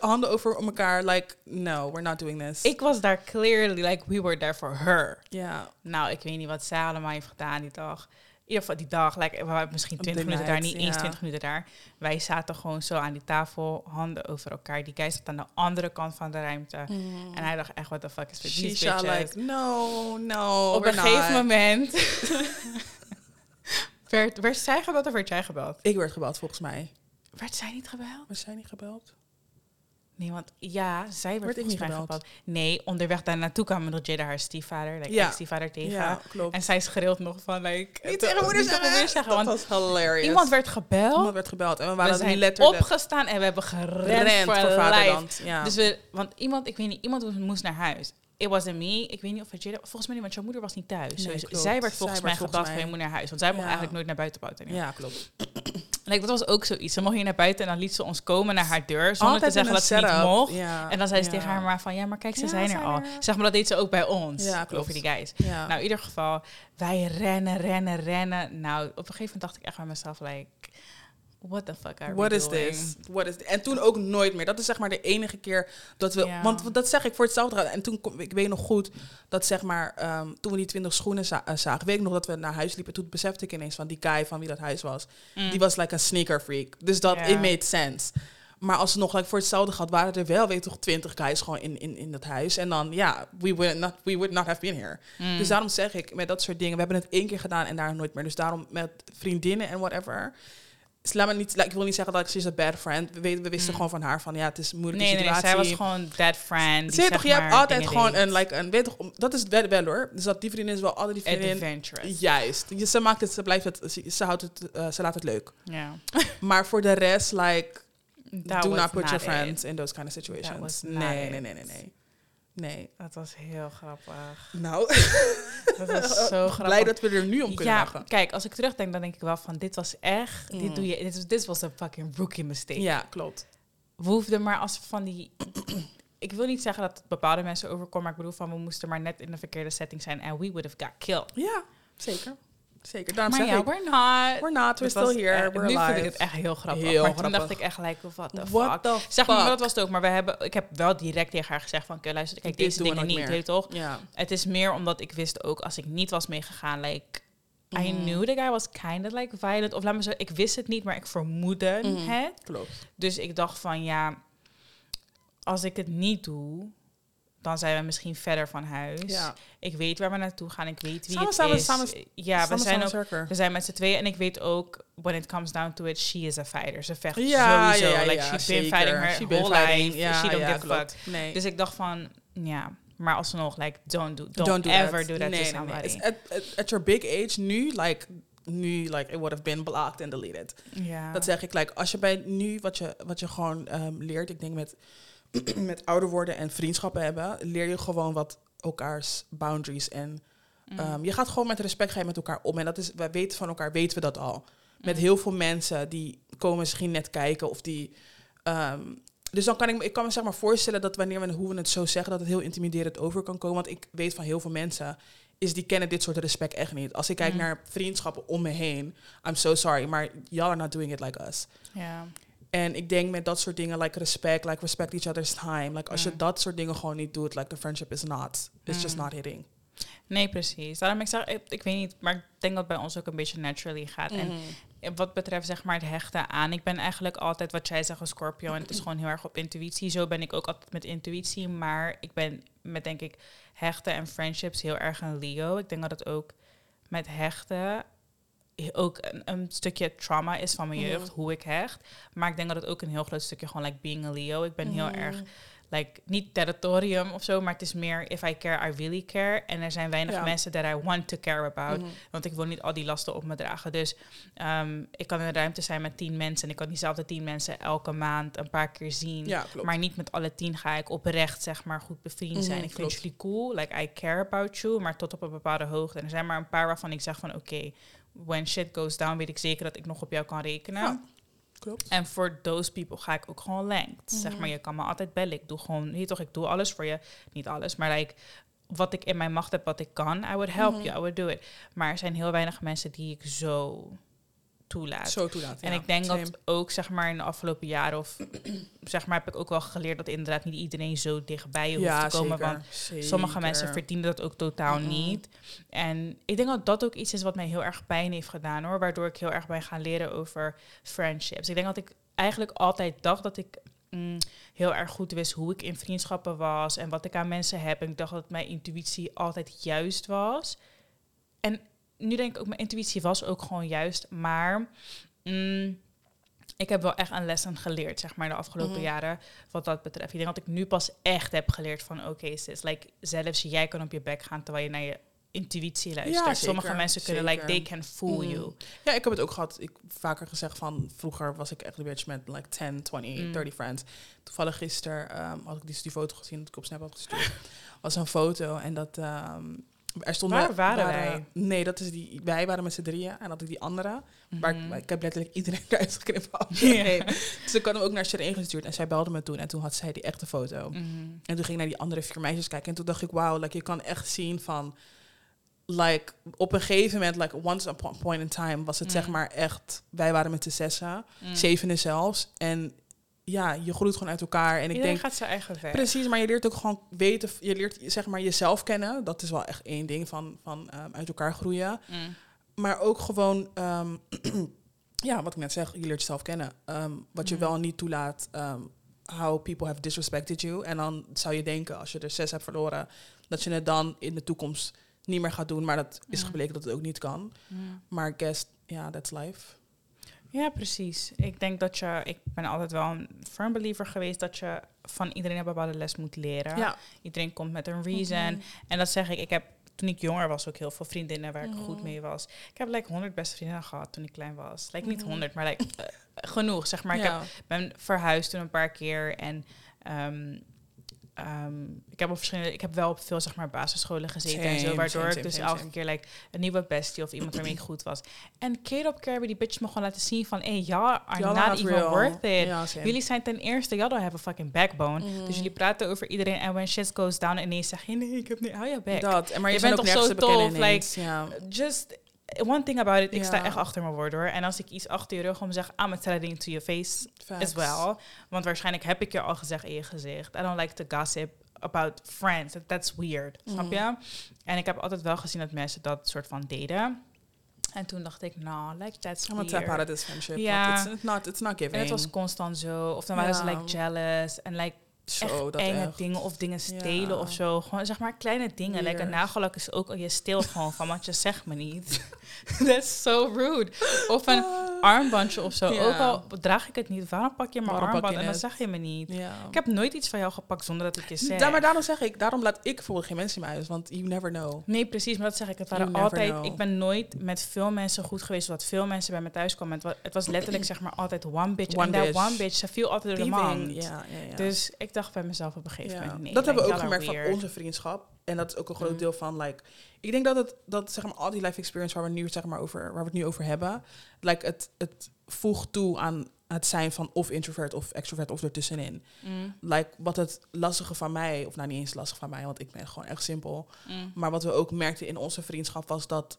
handen, over elkaar. Like, no, we're not doing this. Ik was daar clearly, like, we were there for her. ja. Nou, ik weet niet wat zij allemaal heeft gedaan die dag. In ieder geval die dag, like, we waren misschien Op 20 de minuten daar, niet eens ja. 20 minuten daar. Wij zaten gewoon zo aan die tafel, handen over elkaar. Die guy zat aan de andere kant van de ruimte. En hij dacht echt, what the fuck is with these Shisha, bitches? like, no, no, Op een gegeven not. moment werd, werd zij gebeld of werd jij gebeld? Ik werd gebeld, volgens mij. Werd zij niet gebeld? Was zij niet gebeld? Nee, want ja, zij werd, Werd ik niet gebeld? gebeld. Nee, onderweg daar naartoe kwam nog Jada haar stiefvader, like, Ja. ex-stiefvader tegen. Ja, klopt. En zij schreeuwt nog van, like... niet tegen moeder zeggen. zeggen, Dat want was hilarious. iemand werd gebeld. Iemand werd gebeld. En we we waren zijn letterlijk opgestaan en we hebben gerend voor, voor vaderland. Ja. Dus we, want iemand, ik weet niet, iemand moest naar huis. It wasn't me. Ik weet niet of het Jada... Volgens mij niet, want jouw moeder was niet thuis. Nee, Dus zij werd volgens Zij mij volgens van je moet naar huis. Want zij mocht Ja. eigenlijk nooit naar buiten buiten. ja, klopt. Like, dat was ook zoiets. Ze mocht hier naar buiten en dan liet ze ons komen naar haar deur. Zonder Altijd te zeggen dat ze niet mocht. Ja, En dan zei ze ja. tegen haar maar van... Ja, maar kijk, ze Ja, zijn er al. Zeg maar, dat deed ze ook bij ons. Ja, klopt. Over die guys. Ja. Nou, in ieder geval, wij rennen, rennen, rennen. Nou, op een gegeven moment dacht ik echt bij mezelf, like, what the fuck are What is this? What is En toen ook nooit meer. Dat is zeg maar de enige keer dat we... Want dat zeg ik voor hetzelfde. En toen, kom- ik weet nog goed dat zeg maar... ehm, toen we die 20 schoenen za- eh, zagen... weet ik nog dat we naar huis liepen. Toen besefte ik ineens van die guy van wie dat huis was. Mm. Die was like een sneaker freak. Dus dat, it made sense. Maar alsnog, like, voor hetzelfde gehad waren er wel, weet toch, 20 guys gewoon in, in, in dat huis. En dan, ja, we, would not, we would not have been here. Mm. Dus daarom zeg ik, met dat soort dingen, we hebben het één keer gedaan en daar nooit meer. Dus daarom met vriendinnen en whatever. Dus laat me niet, ik wil niet zeggen dat ik she's a bad friend. We, we wisten Mm. gewoon van haar van, ja, het is een moeilijke Nee, nee, nee, situatie. zij was gewoon that friend. Ze toch, je hebt altijd gewoon deed. een, like, een, weet toch, dat is wel, wel hoor. Dus dat die vriendin is wel altijd die vriendin. Adventurous. Juist. Je- Ze maakt het, ze blijft het, ze, ze houdt het, eh, ze laat het leuk. Ja. Maar voor de rest, like, That do not put your it. friends in those kind of situations. Nee, nee, nee, nee, nee. Nee. Dat was heel grappig. Nou, Dat was zo grappig. blij dat we er nu om kunnen ja, lachen. kijk, als ik terugdenk, dan denk ik wel van, dit was echt, Mm. dit doe je, dit, was- dit was een fucking rookie mistake. Ja, klopt. We hoefden maar als van die... ik wil niet zeggen dat het bepaalde mensen overkomt, maar ik bedoel van we moesten maar net in de verkeerde setting zijn en we would have got killed. Ja, zeker. Zeker. Daarom maar zeg ja, ik, we're not. we're not, we're still here, echt- we're nu alive. vind ik het echt heel grappig. Heel maar toen grappig. dacht ik echt like, what the What fuck. the Zeg maar, maar dat was het ook. Maar we hebben, ik heb wel direct tegen haar gezegd van, oké, luister, kijk, Dit deze dingen niet, weet toch? Ja. Het is meer omdat ik wist ook, als ik niet was meegegaan, like, I Mhm. knew the guy was kind of like violent. Of laat me zeggen, ik wist het niet, maar ik vermoedde Mhm. het. Klopt. Dus ik dacht van, ja, als ik het niet doe, dan zijn we misschien verder van huis. Ja. Ik weet waar we naartoe gaan, ik weet wie Samen, het samen, is. samen, ja, we zijn ook we zijn met z'n tweeën en ik weet ook, when it comes down to it, she is a fighter. Ze vecht Ja, sowieso. ja, ja, like, she's zeker. been fighting her She whole fighting. life. Ja, she don't ja, give a fuck. Nee. Dus ik dacht van, ja, maar alsnog, like, don't do, don't, Don't do ever that. do that nee, to nee, nee. somebody. At, at, at your big age, nu, like, nu, like, it would have been blocked and deleted. ja. Dat zeg ik, like, als je bij nu, wat je, wat je gewoon ehm, leert, ik denk met, met ouder worden en vriendschappen hebben, leer je gewoon wat elkaars boundaries en Mm. ehm, je gaat gewoon met respect ga je met elkaar om. En dat is, wij weten van elkaar, weten we dat al. Met Mm. heel veel mensen die komen misschien net kijken of die. ehm, dus dan kan ik, me- ik kan me zeg maar voorstellen dat wanneer we hoe we het zo zeggen, dat het heel intimiderend over kan komen. Want ik weet van heel veel mensen is die kennen dit soort respect echt niet. Als ik kijk Mm. naar vriendschappen om me heen, I'm so sorry, maar y'all are not doing it like us. ja. En ik denk met dat soort dingen, like respect, like respect each other's time. Like als je Mm. dat soort dingen gewoon niet doet, like the friendship is not, it's just Mm. not hitting. Nee, precies. Daarom ik zeg, ik, ik weet niet, maar ik denk dat bij ons ook een beetje naturally gaat. En Mhm. wat betreft zeg maar het hechten aan, ik ben eigenlijk altijd wat jij zegt een Scorpio en het is gewoon heel erg op intuïtie. Zo ben ik ook altijd met intuïtie, maar ik ben met denk ik hechten en friendships heel erg een Leo. Ik denk dat het ook met hechten ook een, een stukje trauma is van mijn Mhm. jeugd, hoe ik hecht. Maar ik denk dat het ook een heel groot stukje gewoon like being a Leo. Ik ben heel Mhm. erg like niet territorium of zo, maar het is meer if I care, I really care. En er zijn weinig Ja. mensen that I want to care about. Mhm. Want ik wil niet al die lasten op me dragen. Dus ehm, ik kan in een ruimte zijn met tien mensen. En ik kan diezelfde tien mensen elke maand een paar keer zien. Ja. Maar niet met alle tien ga ik oprecht, zeg maar, goed bevriend zijn. Ik vind jullie cool. Like, I care about you. Maar tot op een bepaalde hoogte. En er zijn maar een paar waarvan ik zeg van... Oké, when shit goes down, weet ik zeker dat ik nog op jou kan rekenen. Ja, klopt. En voor those people ga ik ook gewoon length. Zeg Mhm. maar, je kan me altijd bellen. Ik doe gewoon, nee toch, ik doe alles voor je. Niet alles, maar like, wat ik in mijn macht heb, wat ik kan, I would help Mhm. you, I would do it. Maar er zijn heel weinig mensen die ik zo toelaat. Zo toelaten. en ja. ik denk Same. dat ook, zeg maar, in de afgelopen jaren, of zeg maar, heb ik ook wel geleerd dat inderdaad niet iedereen zo dichtbij je hoeft te komen. zeker, Want zeker. Sommige mensen verdienen dat ook totaal niet. En ik denk dat dat ook iets is wat mij heel erg pijn heeft gedaan hoor. Waardoor ik heel erg ben gaan leren over friendships. Ik denk dat ik eigenlijk altijd dacht dat ik mm, heel erg goed wist hoe ik in vriendschappen was en wat ik aan mensen heb. En ik dacht dat mijn intuïtie altijd juist was. En nu denk ik ook, mijn intuïtie was ook gewoon juist. Maar mm, ik heb wel echt een lessen geleerd, zeg maar, de afgelopen Mhm. jaren. Wat dat betreft. Ik denk dat ik nu pas echt heb geleerd van, oké, sis, like, zelfs jij kan op je bek gaan terwijl je naar je intuïtie luistert. Ja, Sommige mensen kunnen, like, they can fool Mhm. you. Ja, ik heb het ook gehad. Ik heb vaker gezegd van vroeger was ik echt een bitch met like 10, 20, Mm. 30 friends. Toevallig gisteren ehm, had ik die, die foto gezien dat ik op Snap had gestuurd. was een foto en dat ehm, er stonden Waar waren wij? Nee, dat is die. Wij waren met z'n drieën en dat ik die andere. Maar ik, Mhm. ik heb letterlijk iedereen eruit geknipt. Nee. Dus ik had hem ook naar Shereen gestuurd en zij belde me toen en toen had zij die echte foto. Mhm. En toen ging ik naar die andere vier meisjes kijken. En toen dacht ik, wauw, like, je kan echt zien van... Like, op een gegeven moment, like, once upon a point in time... was het Mm. zeg maar echt... Wij waren met z'n zessen, zevende zelfs. En ja, je groeit gewoon uit elkaar. En ik Iedereen denk... gaat zijn eigen weg. Precies, maar je leert ook gewoon weten... Je leert zeg maar jezelf kennen. Dat is wel echt één ding van, van ehm, uit elkaar groeien. Mm. Maar ook gewoon... ehm, ja, wat ik net zeg, je leert jezelf kennen. Ehm, wat je Mm. wel niet toelaat... how people have disrespected you. En dan zou je denken, als je er zes hebt verloren... dat je het dan in de toekomst niet meer gaat doen. Maar dat is Mm. gebleken dat het ook niet kan. Mm. Maar I guess, ja, that's life. Ja, precies. Ik denk dat je, ik ben altijd wel een firm believer geweest dat je van iedereen een bepaalde les moet leren. Ja. Iedereen komt met een reason. Mhm. En dat zeg ik, ik heb toen ik jonger was ook heel veel vriendinnen waar ik Mhm. goed mee was. Ik heb like 100 beste vriendinnen gehad toen ik klein was. Like niet Mhm. 100, maar like, eh, genoeg zeg maar. Ik ja. heb, ben verhuisd toen een paar keer en ehm, ehm, ik heb op verschillende, ik heb wel op veel zeg maar basisscholen gezeten en zo, waardoor same, ik dus elke keer like een nieuwe bestie of iemand waarmee ik goed was. En keer op keer hebben die bitches me gewoon laten zien van, hey, y'all are Y'all not even real. worth it. Jullie zijn ten eerste, y'all don't have a fucking backbone. Mhm. Dus jullie praten over iedereen en when shit goes down ineens zeg je, nee, ik heb niet, hou je back. Dat. En maar je, Je bent toch zo tof, ja. Just one thing about it, ik sta echt achter mijn woord hoor. En als ik iets achter je rug om zeg, I'm telling it to your face Facts. as well. Want waarschijnlijk heb ik je al gezegd in je gezicht. I don't like to gossip about friends. That- That's weird, snap Mhm. je? En ik heb altijd wel gezien dat mensen dat soort van deden. En toen dacht ik, nou, like that's I'm gonna tap out of weird. this friendship. Want It's not, it's not giving. En het was constant zo. Of dan waren ze like jealous en like zo, echt dat enge echt. dingen of dingen stelen Ja. of zo. Gewoon zeg maar kleine dingen. Like een nagellak is ook, je steelt gewoon van, want je zegt me niet. That's so rude. Of een armbandje of zo. Ja. Ook al draag ik het niet, waarom pak je mijn Waarom armband je en dan zeg je me niet? Ja. Ik heb nooit iets van jou gepakt zonder dat ik je zeg. Ja, maar daarom zeg ik, daarom laat ik bijvoorbeeld geen mensen in mijn huis, want you never know. Nee, precies, maar dat zeg ik. Het waren altijd. Ik ben nooit met veel mensen goed geweest, wat veel mensen bij me thuis kwamen. Het was, het was letterlijk zeg maar altijd one bitch. En dat one bitch, ze viel altijd door de ja. Dus ik dacht bij mezelf op een gegeven moment, nee. dat hebben we ook gemerkt van onze vriendschap. En dat is ook een groot Mm. deel van, like, ik denk dat het, dat zeg maar, al die life experience waar we nu, zeg maar, over, waar we het nu over hebben, like, het, het voegt toe aan het zijn van of introvert of extrovert of ertussenin. Mm, Like, wat het lastige van mij, of nou niet eens lastig van mij, want ik ben gewoon echt simpel. mm. Maar wat we ook merkten in onze vriendschap was dat,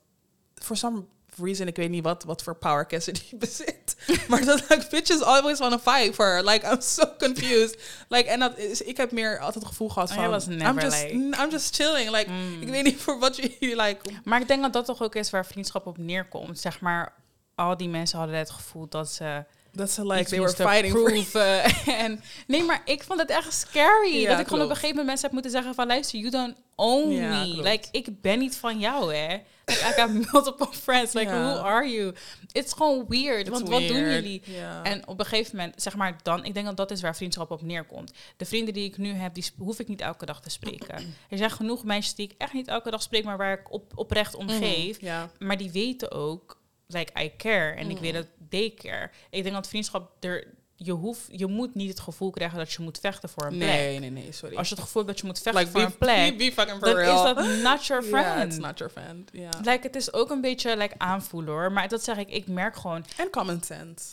for some reason, ik weet niet wat, wat voor power Cassidy bezit. maar dat like bitches always want to fight for her. Like I'm so confused. Like en dat is, ik heb meer altijd het gevoel gehad Oh, van, jij was never I'm just, like- I'm just chilling. Like Mm. ik weet niet voor wat jullie like. Maar ik denk dat dat toch ook is waar vriendschap op neerkomt. Zeg maar, al die mensen hadden het gevoel dat ze Dat ze like they were fighting for. en nee, maar ik vond het echt scary. Ja, dat ik gewoon op een gegeven moment mensen heb moeten zeggen van... luister, you don't own me. klopt. Like, ik ben niet van jou, hè. Like, I got multiple friends. Like, who are you? It's gewoon weird. It's want wat doen jullie? En op een gegeven moment, zeg maar dan, ik denk dat dat is waar vriendschap op neerkomt. De vrienden die ik nu heb, die hoef ik niet elke dag te spreken. Er zijn genoeg meisjes die ik echt niet elke dag spreek, maar waar ik op, oprecht om Mhm, geef. Maar die weten ook, like, I care. En ik Mhm. weet dat they care. Ik denk dat vriendschap er, je hoeft, je moet niet het gevoel krijgen dat je moet vechten voor een plek. Nee, nee, nee, sorry. Als je het gevoel hebt dat je moet vechten like voor be, een plek, be, be fucking for dan real. is dat not your Yeah, friend. it's not your friend. Ja. Like, het is ook een beetje like, aanvoelen hoor. Maar dat zeg ik, ik merk gewoon, En common sense.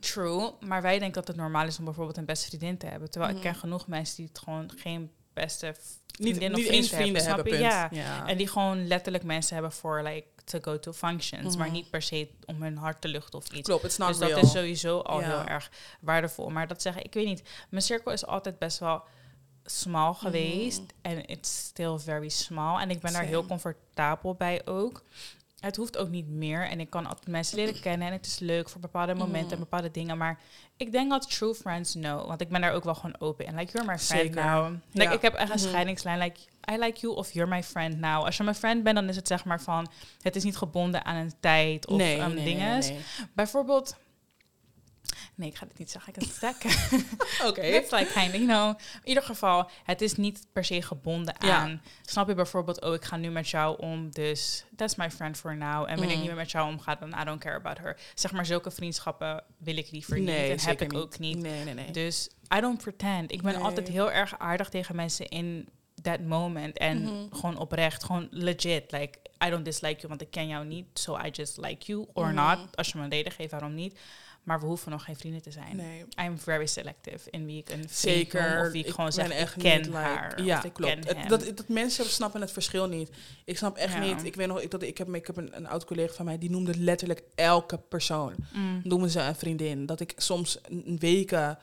True, maar wij denken dat het normaal is om bijvoorbeeld een beste vriendin te hebben. Terwijl Mhm. ik ken genoeg mensen die het gewoon geen beste Niet, vriendin of niet vriend vrienden hebben, je? punt. Ja. ja. En die gewoon letterlijk mensen hebben voor like to go to functions, maar Mhm. niet per se om hun hart te luchten of iets. Klopt, it's not dus real. dat is sowieso al Ja. heel erg waardevol. Maar dat zeggen, ik weet niet, mijn cirkel is altijd best wel small geweest en it's still very small en ik ben daar heel Mhm. Comfortabel bij ook. Het hoeft ook niet meer en ik kan altijd mensen leren kennen en het is leuk voor bepaalde momenten Mhm. en bepaalde dingen, maar ik denk dat true friends know, want ik ben daar ook wel gewoon open in. Like you're my friend Zeker. now. Like Ja. ik heb echt een Mhm. scheidingslijn. Like I like you of you're my friend now. Als je mijn friend bent, dan is het zeg maar van het is niet gebonden aan een tijd of nee, dingen. nee. Bijvoorbeeld. Nee, ik ga dit niet zeggen. Ik kan het zeggen. Oké. It's like kind of, you know. In ieder geval, het is niet per se gebonden Ja. aan. Snap je bijvoorbeeld, oh, ik ga nu met jou om, dus that's my friend for now. En wanneer ik Mhm. niet meer met jou omga, dan I don't care about her. Zeg maar, zulke vriendschappen wil ik liever niet Nee, en heb ik ook niet. Nee, nee, nee. Dus I don't pretend. Ik ben Nee. altijd heel erg aardig tegen mensen in that moment. En Mhm. gewoon oprecht, gewoon legit. Like, I don't dislike you, want ik ken jou niet. So I just like you or Mhm. not. Als je me een reden geeft, waarom niet. Maar we hoeven nog geen vrienden te zijn. nee. I'm very selective in wie ik een vriend Zeker. Of wie ik, gewoon zeg, ben ik echt ken niet, like- haar. Ja, ik klopt. Het- dat, dat mensen snappen het verschil niet. Ik snap echt Ja. niet. Ik weet nog, ik, dat, ik heb, ik heb een, een oud collega van mij, die noemde letterlijk elke persoon. Mm. Noemen ze een vriendin. Dat ik soms een weken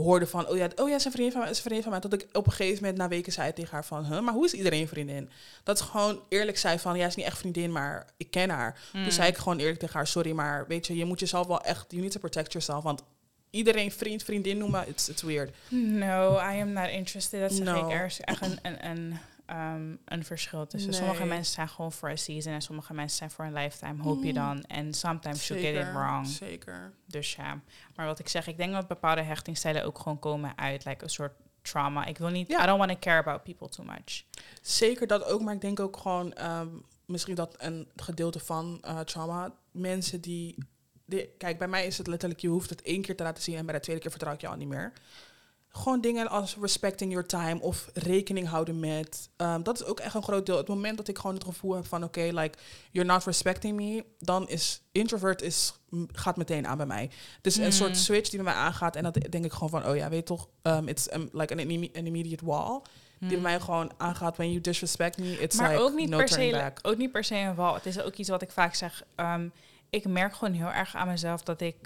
hoorde van, oh ja, oh ja, is een vriendin van mij, is een vriendin van mij. Tot ik op een gegeven moment na weken zei tegen haar van, huh, maar hoe is iedereen vriendin? Dat ze gewoon eerlijk zei van, ja, is niet echt vriendin, maar ik ken haar. Mm. Toen zei ik gewoon eerlijk tegen haar, sorry, maar weet je, je moet jezelf wel echt, you need to protect yourself, want iedereen vriend, vriendin noemen, it's, it's weird. No, I am not interested. Dat zeg No. ik. Er is echt een, een, een, um, een verschil tussen. Sommige mensen zijn gewoon voor een season en sommige mensen zijn voor een lifetime. Hoop je Mm. dan. En sometimes you get it Zeker, wrong. Zeker. Dus ja. Maar wat ik zeg, ik denk dat bepaalde hechtingstijlen ook gewoon komen uit like een soort trauma. Ik wil niet, Ja. I don't want to care about people too much. Zeker dat ook, maar ik denk ook gewoon ehm, misschien dat een gedeelte van eh, trauma. Mensen die, die- Kijk, bij mij is het letterlijk, je hoeft het één keer te laten zien en bij de tweede keer vertrouw ik je al niet meer. Gewoon dingen als respecting your time of rekening houden met. ehm, dat is ook echt een groot deel. Het moment dat ik gewoon het gevoel heb van oké, like you're not respecting me, dan is introvert is gaat meteen aan bij mij. Het is een Mm. soort switch die bij mij aangaat en dat denk ik gewoon van oh ja, weet toch, um, it's um, like an, imme- an immediate wall die bij mij gewoon aangaat when you disrespect me, it's maar like ook niet, no per se, back. ook niet per se een wal. Het is ook iets wat ik vaak zeg. ehm, ik merk gewoon heel erg aan mezelf dat ik,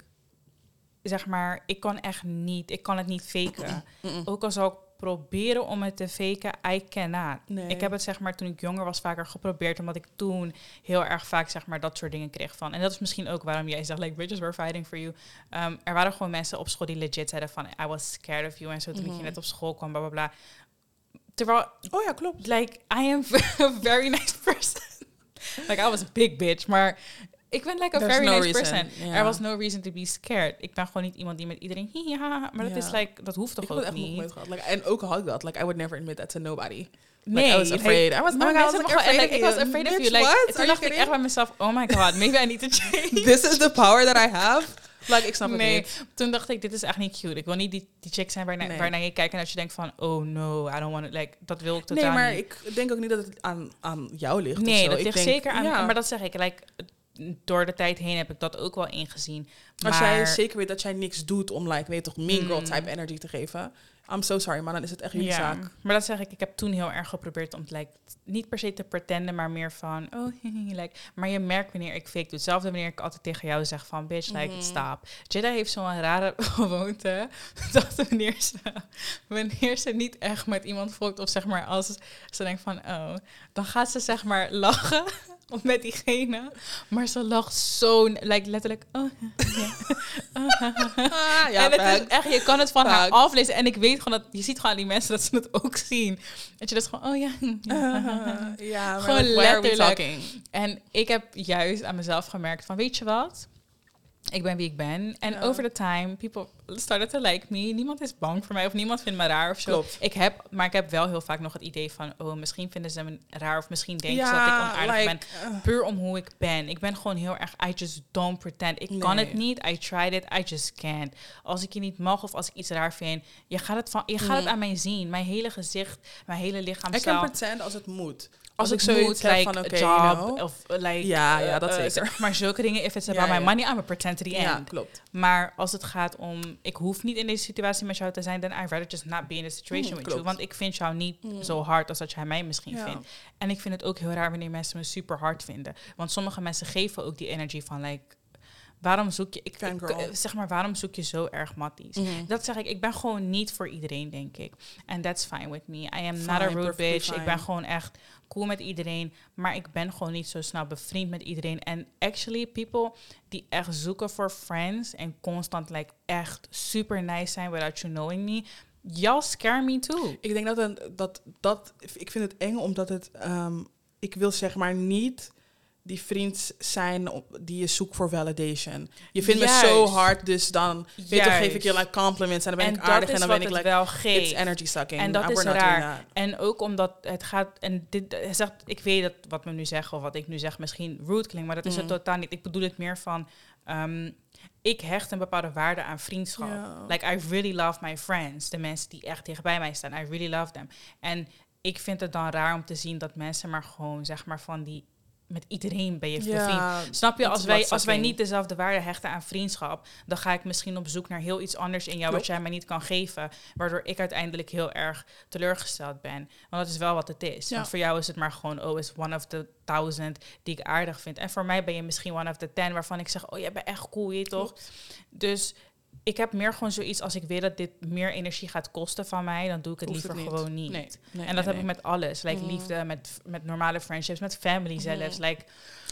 zeg maar, ik kan echt niet, ik kan het niet faken. Ook al zou ik proberen om het te faken, I cannot. Nee. Ik heb het zeg maar toen ik jonger was vaker geprobeerd, omdat ik toen heel erg vaak zeg maar dat soort dingen kreeg van. En dat is misschien ook waarom jij zegt, like, bitches were fighting for you. Um, er waren gewoon mensen op school die legit zeiden van, I was scared of you. En zo toen ik Mhm. hier net op school kwam, bla bla bla. Terwijl Oh ja, klopt. like I am a very nice person. like I was a big bitch, maar ik ben like a There's very no nice reason, person. ja. Er was no reason to be scared. Ik ben gewoon niet iemand die met iedereen hihiha, maar dat Ja. is like dat hoeft Ik toch het ook echt niet. nooit gehad. Like, en ook had ik dat, like I would never admit that to nobody. Nee, like, I was afraid. I was, oh my God, I was like, afraid like, of ik was afraid of you. Like, toen dacht ik echt bij mezelf, oh my god, maybe I need to change. This is the power that I have. Like, ik snap het nee, niet. toen dacht ik, dit is echt niet cute. Ik wil niet die, die chick zijn waarna, Nee. waarnaar je kijkt en dat je denkt van, oh no, I don't want it. Like, dat wil ik totaal Nee, maar niet. ik denk ook niet dat het aan, aan jou ligt. Nee, dat Ik ligt denk, zeker aan. ja, Maar dat zeg ik, like, door de tijd heen heb ik dat ook wel ingezien. als maar, jij zeker weet dat jij niks doet om, like, weet toch, mean girl Mm. type energy te geven. I'm so sorry, maar dan is het echt jullie ja, zaak. maar dat zeg ik. Ik heb toen heel erg geprobeerd om like, niet per se te pretenden, maar meer van, oh, like, maar je merkt wanneer ik fake doe. Hetzelfde wanneer ik altijd tegen jou zeg van, bitch, like, Mhm. stop. Jada heeft zo'n rare gewoonte dat wanneer ze, wanneer ze niet echt met iemand volgt of zeg maar als ze denkt van, oh, dan gaat ze zeg maar lachen met diegene, maar ze lacht zo, like, letterlijk, oh, ja. Ah, ja, en het is echt, je kan het van haar aflezen. En ik weet gewoon dat, je ziet gewoon aan die mensen dat ze het ook zien. Dat je dat gewoon, oh ja. Ja, Gewoon like, letterlijk. En ik heb juist aan mezelf gemerkt van, weet je wat? Ik ben wie ik ben. En Ja. over the time, people started to like me. Niemand is bang voor mij of niemand vindt me raar of zo. Klopt. Ik heb, maar ik heb wel heel vaak nog het idee van, oh, misschien vinden ze me raar of misschien denken ze dat ik onaardig like, ben. uh, Puur om hoe ik ben. Ik ben gewoon heel erg, I just don't pretend. Ik kan het niet, I tried it, I just can't. Als ik je niet mag of als ik iets raar vind, je gaat het, van, je gaat het aan mij zien. Mijn hele gezicht, mijn hele I can lichaamstaal. pretend als het moet. Als ik ik zoiets like van, a oké, job, you know. of uh, like... Ja, ja, uh, dat uh, zeker. Maar zulke dingen, if it's Ja, about my ja. money, I'm a pretend to the Ja, klopt. Maar als het gaat om, ik hoef niet in deze situatie met jou te zijn, then I'd rather just not be in the situation Mm, with klopt. you. Want ik vind jou niet Mm. zo hard als dat jij mij misschien vindt. En ik vind het ook heel raar wanneer mensen me super hard vinden. Want sommige mensen geven ook die energy van, like, waarom zoek je, ik, ik, Fangirl. zeg maar, waarom zoek je zo erg matties? Mhm. Dat zeg ik, ik ben gewoon niet voor iedereen, denk ik. En that's fine with me. I am not a rude bitch. fine. Ik ben gewoon echt cool met iedereen. Maar ik ben gewoon niet zo snel bevriend met iedereen. En actually, people die echt zoeken voor friends en constant like echt super nice zijn without you knowing me. Y'all scare me too. Ik denk dat, een, dat dat ik vind het eng omdat het ehm, ik wil zeg maar niet die vriend zijn op- die je zoekt voor validation. Je vindt me zo Juist. hard, dus dan weet toch, geef ik je Juist. like compliments en dan ben en ik aardig en dan ben ik like wel it's geeft. energy sucking. En dat is raar. En ook omdat het gaat, en dit hij zegt, ik weet dat wat we nu zeggen, of wat ik nu zeg, misschien rude klinkt, maar dat is het Mhm. totaal niet. Ik bedoel het meer van, ehm, ik hecht een bepaalde waarde aan vriendschap. Like, I really love my friends. De mensen die echt dichtbij mij staan, I really love them. En ik vind het dan raar om te zien dat mensen maar gewoon, zeg maar, van die, met iedereen ben je. Ja, Snap je, als wij, als wij niet dezelfde waarde hechten aan vriendschap, dan ga ik misschien op zoek naar heel iets anders in jou wat jij mij niet kan geven, waardoor ik uiteindelijk heel erg teleurgesteld ben. Want dat is wel wat het is. Ja. Want voor jou is het maar gewoon, oh, is one of the thousand die ik aardig vind. En voor mij ben je misschien one of the ten waarvan ik zeg, oh, jij bent echt cool, je toch? Dus ik heb meer gewoon zoiets als ik weet dat dit meer energie gaat kosten van mij, dan doe ik het Hoeft liever het niet. gewoon niet. Nee, nee, en dat nee, heb ik met alles. Like Mhm. liefde, met, met normale friendships, met family zelfs. Like,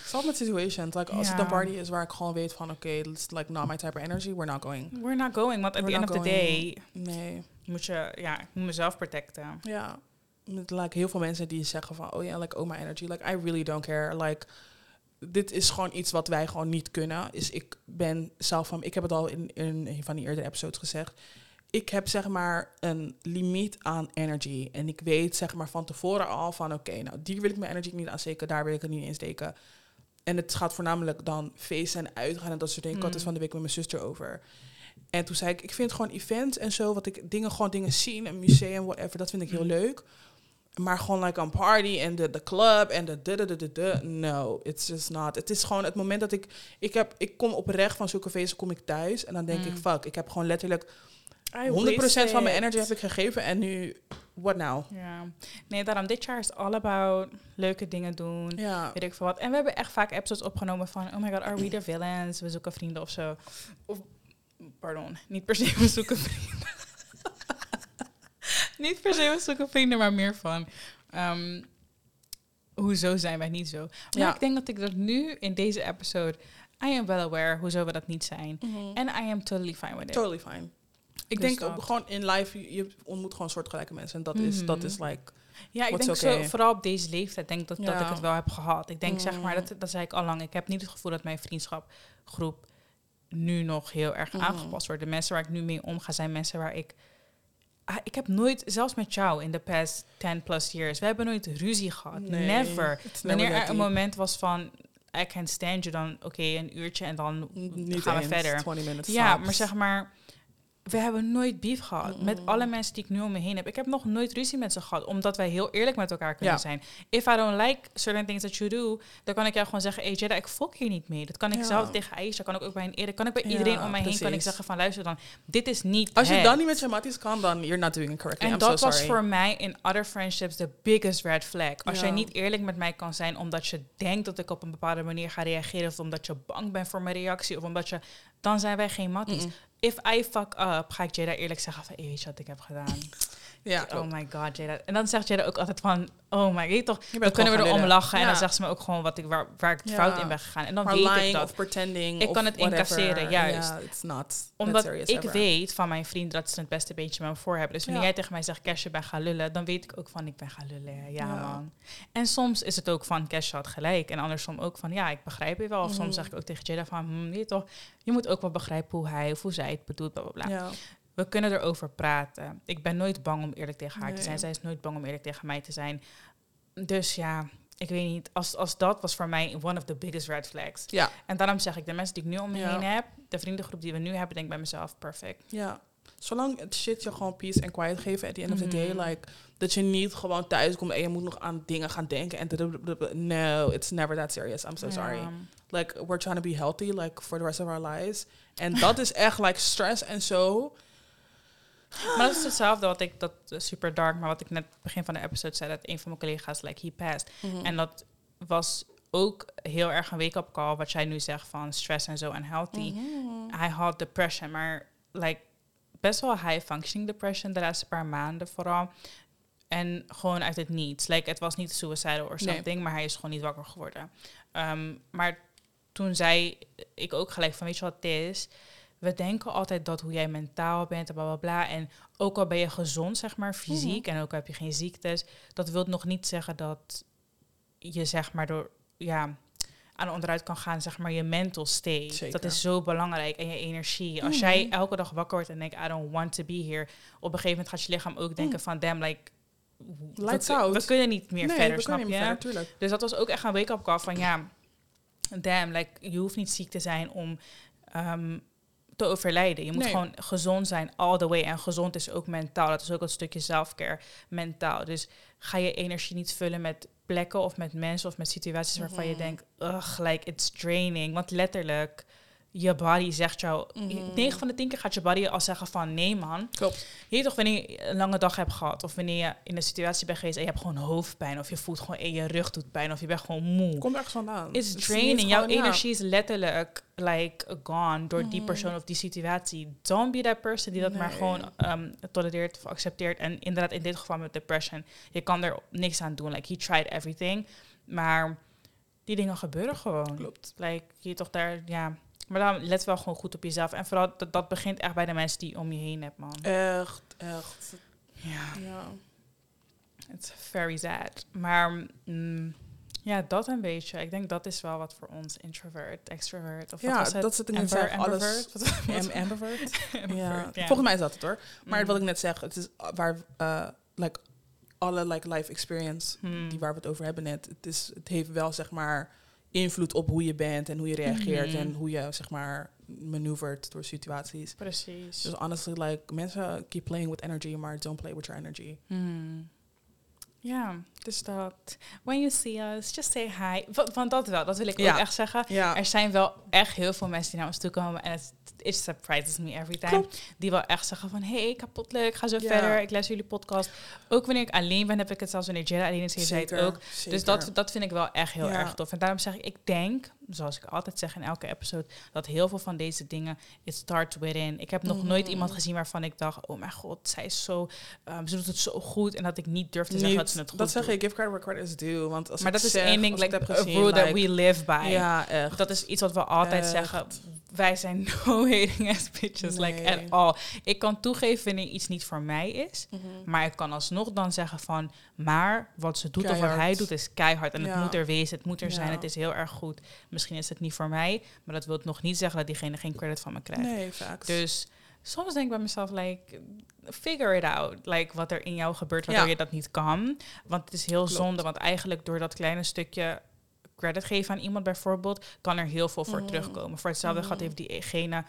Zelfs met situations. Like, als het een party is waar ik gewoon weet van, oké, it's like not my type of energy, we're not going. we're not going. Want at the end of the day Nee. moet je, ja, ik moet mezelf protecten. Ja. Met like, heel veel mensen die zeggen van, oh ja, like, oh my energy. Like, I really don't care. Like, dit is gewoon iets wat wij gewoon niet kunnen. Is ik ben zelf van, ik heb het al in, in een van die eerdere episodes gezegd. Ik heb zeg maar een limiet aan energy. En ik weet zeg maar van tevoren al van, oké, nou, die wil ik mijn energy niet aansteken, daar wil ik het niet in steken. En het gaat voornamelijk dan feesten en uitgaan en dat soort dingen. Ik had het Mm. van de week met mijn zuster over. En toen zei ik, ik vind gewoon events en zo, wat ik dingen, gewoon dingen zien, een museum, whatever, dat vind ik heel Mhm. leuk. Maar gewoon like een party en de, de club en de de de de de. No, it's just not. Het is gewoon het moment dat ik, ik heb, ik kom oprecht van zulke feesten, kom ik thuis en dan denk Mm. ik, fuck, ik heb gewoon letterlijk I 100% van mijn energy heb ik gegeven en nu, what now? Ja. Nee, daarom, dit jaar is all about leuke dingen doen. Ja. Weet ik veel wat. En we hebben echt vaak episodes opgenomen van... Oh my god, are we the villains? We zoeken vrienden of zo. Of, pardon, niet per se we zoeken vrienden. Niet per se zoeken vrienden, maar meer van... ehm, hoezo zijn wij niet zo? Maar Ja. ik denk dat ik dat nu in deze episode... I am well aware hoezo we dat niet zijn. En I am totally fine with it. Totally fine. Ik Dus denk dat. ook gewoon in life, je, ontmoet gewoon soortgelijke mensen. En dat is, dat Mhm. is like, Ja, ik denk okay. zo, vooral op deze leeftijd, denk dat, dat ik het wel heb gehad. Ik denk, zeg maar, Mm. dat, dat zei ik al lang. Ik heb niet het gevoel dat mijn vriendschapgroep nu nog heel erg aangepast wordt. De mensen waar ik nu mee omga zijn mensen waar ik... Ah, ik heb nooit, zelfs met jou in de past 10 plus years, we hebben nooit ruzie gehad. Nee, Never. Wanneer er een moment was van, I can stand you, dan oké, een uurtje en dan Niet gaan we eens, verder. 20 minutes Ja, maar zeg maar, we hebben nooit beef gehad. Met Mm-mm. alle mensen die ik nu om me heen heb. Ik heb nog nooit ruzie met ze gehad, omdat wij heel eerlijk met elkaar kunnen Ja. zijn. If I don't like certain things that you do, dan kan ik jou gewoon zeggen, hey Jada, ik fok hier niet mee. Dat kan ik Ja. zelf tegen Aisha, kan ik ook bij een eerder, kan ik bij iedereen om mij heen, kan ik zeggen van, luister dan, dit is niet Als je het. dan niet met je matties kan, dan you're not doing it correctly. En I'm dat so was voor mij in other friendships de biggest red flag. Als jij niet eerlijk met mij kan zijn omdat je denkt dat ik op een bepaalde manier ga reageren, of omdat je bang bent voor mijn reactie, of omdat je, dan zijn wij geen matties. If I fuck up, ga ik Jada eerlijk zeggen van, hey, weet wat ik heb gedaan? Ja, oh my god, Jada. En dan zegt Jada ook altijd van, oh my, weet je toch, dan kunnen we erom lachen. En dan zegt ze me ook gewoon wat ik, waar, waar ik Ja. fout in ben gegaan. En dan maar weet ik dat. of pretending Ik kan het whatever. incasseren, juist. Ja, it's not Omdat ik ever. weet van mijn vrienden dat ze het beste beetje met me voor hebben. Dus wanneer jij tegen mij zegt, Cash, je bent gaan lullen, dan weet ik ook van, ik ben gaan lullen. Ja, man. En soms is het ook van, Cash had gelijk. En andersom ook van, ja, ik begrijp je wel. Of soms zeg ik ook tegen Jada van, hm, weet je toch, je moet ook wel begrijpen hoe hij of hoe zij het bedoelt, bla, bla, bla. We kunnen erover praten. Ik ben nooit bang om eerlijk tegen haar te zijn. Zij is nooit bang om eerlijk tegen mij te zijn. Dus ja, ik weet niet. Als, als dat was voor mij one of the biggest red flags. Ja. En daarom zeg ik, de mensen die ik nu om me Ja. heen heb, de vriendengroep die we nu hebben, denk ik bij mezelf, perfect. Ja. Zolang het shit je gewoon peace en quiet geven at the end of the Mhm. day, like dat je niet gewoon thuis komt en je moet nog aan dingen gaan denken en no, it's never that serious. I'm so sorry. Like we're trying to be healthy like for the rest of our lives. En dat is echt like stress en zo. Maar dat is hetzelfde wat ik, dat is super dark, maar wat ik net begin van de episode zei, dat een van mijn collega's, like, he passed. Mhm. En dat was ook heel erg een wake-up call, wat jij nu zegt van stress en zo en healthy. Mhm. Hij had depression, maar like, best wel high-functioning depression de laatste paar maanden vooral. En gewoon uit het niets. Like, het was niet suicidal or Nee. something, maar hij is gewoon niet wakker geworden. Ehm, maar toen zei ik ook gelijk van, weet je wat het is? We denken altijd dat hoe jij mentaal bent en bla bla bla. En ook al ben je gezond, zeg maar, fysiek, en ook al heb je geen ziektes, dat wil nog niet zeggen dat je, zeg maar, door, ja, aan onderuit kan gaan, zeg maar, je mental state. Zeker. Dat is zo belangrijk. En je energie. Als Mhm. jij elke dag wakker wordt en denkt, I don't want to be here. Op een gegeven moment gaat je lichaam ook denken van, damn, like... we Lights out. We kunnen niet meer nee, verder, we snap je? verder. Dus dat was ook echt een wake-up call van, ja, damn, like, je hoeft niet ziek te zijn om ehm, te overlijden. Je moet Nee. gewoon gezond zijn all the way. En gezond is ook mentaal. Dat is ook een stukje self-care mentaal. Dus ga je energie niet vullen met plekken of met mensen of met situaties waarvan je Mhm. denkt, ugh, like it's draining. Want letterlijk, je body zegt jou, Mhm. 9 van de 10 keer gaat je body al zeggen van, nee man. Klopt. Je weet toch wanneer je een lange dag hebt gehad of wanneer je in een situatie bent geweest en je hebt gewoon hoofdpijn of je voelt gewoon in je rug doet pijn of je bent gewoon moe. Komt ergens vandaan. It's Het is draining. Jouw energie is letterlijk like gone door die Mhm. persoon of die situatie. Don't be that person die dat maar gewoon um, tolereert of accepteert. En inderdaad, in dit geval met depression, je kan er niks aan doen. Like he tried everything, maar die dingen gebeuren gewoon. Klopt. Like je toch daar, ja. Maar dan let wel gewoon goed op jezelf. En vooral dat, dat begint echt bij de mensen die je om je heen hebt, man. Echt, echt. Ja. Ja. It's very sad. Maar mm, ja, dat een beetje. Ik denk dat is wel wat voor ons introvert, extrovert. Of wat Ja, was het? dat zit in Amber- alles. ambivert? Ja. ja. Volgens mij is dat het hoor. Maar Mm. wat ik net zeg, het is waar eh like alle like life experience Hmm. die waar we het over hebben net, het is het heeft wel zeg maar invloed op hoe je bent en hoe je reageert Mhm. en hoe je zeg maar manoeuvreert door situaties. Precies. Dus honestly, like mensen keep playing with energy, maar don't play with your energy. Hmm. Ja, dus dat. When you see us, just say hi. Want dat wel, dat wil ik Ja. ook echt zeggen. Ja, Er zijn wel echt heel veel mensen die naar ons toe komen en het it surprises me every time. Klopt. Die wel echt zeggen van, hey, kapot leuk, ga zo Ja. verder, ik luister jullie podcast. Ook wanneer ik alleen ben, heb ik het zelfs wanneer Jella alleen is, zij het ook. zeker. Dus dat, dat vind ik wel echt heel Ja. erg tof. En daarom zeg ik, ik denk, zoals ik altijd zeg in elke episode, dat heel veel van deze dingen, it starts within. Ik heb nog Mhm. nooit iemand gezien waarvan ik dacht, oh mijn god, zij is zo, um, ze doet het zo goed. En dat ik niet durf te zeggen dat ze het goed dat zeg ik, give credit where credit is due. Want als Maar dat is één ding, like, a rule that we live by. Ja, echt. Dat is iets wat we altijd Echt. zeggen. Wij zijn no hating ass bitches, like at all. Ik kan toegeven wanneer iets niet voor mij is. Mhm. Maar ik kan alsnog dan zeggen van... Maar wat ze doet of wat hij doet is keihard. En het moet er wezen, het moet er zijn, het is heel erg goed. Misschien is het niet voor mij, maar dat wil nog niet zeggen dat diegene geen credit van me krijgt. Nee. Dus soms denk ik bij mezelf, like, figure it out. Like, wat er in jou gebeurt, waardoor Ja. je dat niet kan. Want het is heel Klopt. zonde, want eigenlijk door dat kleine stukje credit geven aan iemand bijvoorbeeld, kan er heel veel voor Mhm. terugkomen. Voor hetzelfde Mhm. gaat heeft diegene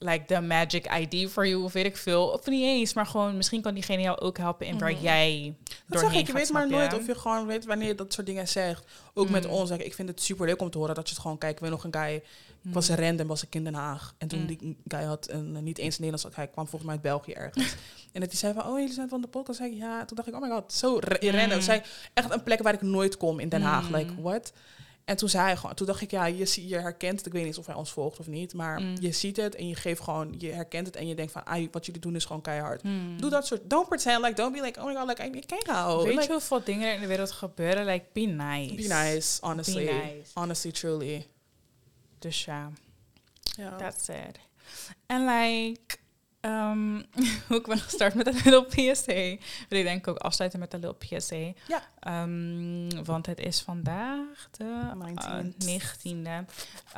like the magic ID for you, of weet ik veel. Of niet eens, maar gewoon misschien kan diegene jou ook helpen in waar Mhm. jij dat doorheen zeg ik, je weet maar nooit of je gewoon weet wanneer je dat soort dingen zegt. Ook met Mm. ons. ik vind het super leuk om te horen dat je het gewoon kijkt. Ik weet nog een guy, ik was Mm. random, was ik in Den Haag. En toen Mm. die guy had een, eh, niet eens een Nederlands, hij kwam volgens mij uit België ergens. en dat hij zei van, oh jullie zijn van de podcast. Zei ik, ja, toen dacht ik, oh my god, zo Mm. random. Zei echt een plek waar ik nooit kom in Den Haag. Mm. Like, what? En toen zei hij gewoon, toen dacht ik, ja, je, zie- je herkent het. Ik weet niet of hij ons volgt of niet, maar je ziet het en je geeft gewoon, je herkent het en je denkt van, ah, wat jullie doen is gewoon keihard. Doe dat soort, don't pretend, like, don't be like, oh my god, like, ik ken jou. Weet Like, je hoeveel dingen er in de wereld gebeuren? Like, be nice. Be nice, honestly. Be nice. Honestly, truly. Dus ja. That's it. En like, um, hoe ik ben gestart met een little PSA. Wil ik denk ik ook afsluiten met een little PSA. Ja. Um, want het is vandaag de 19th. uh, 19e.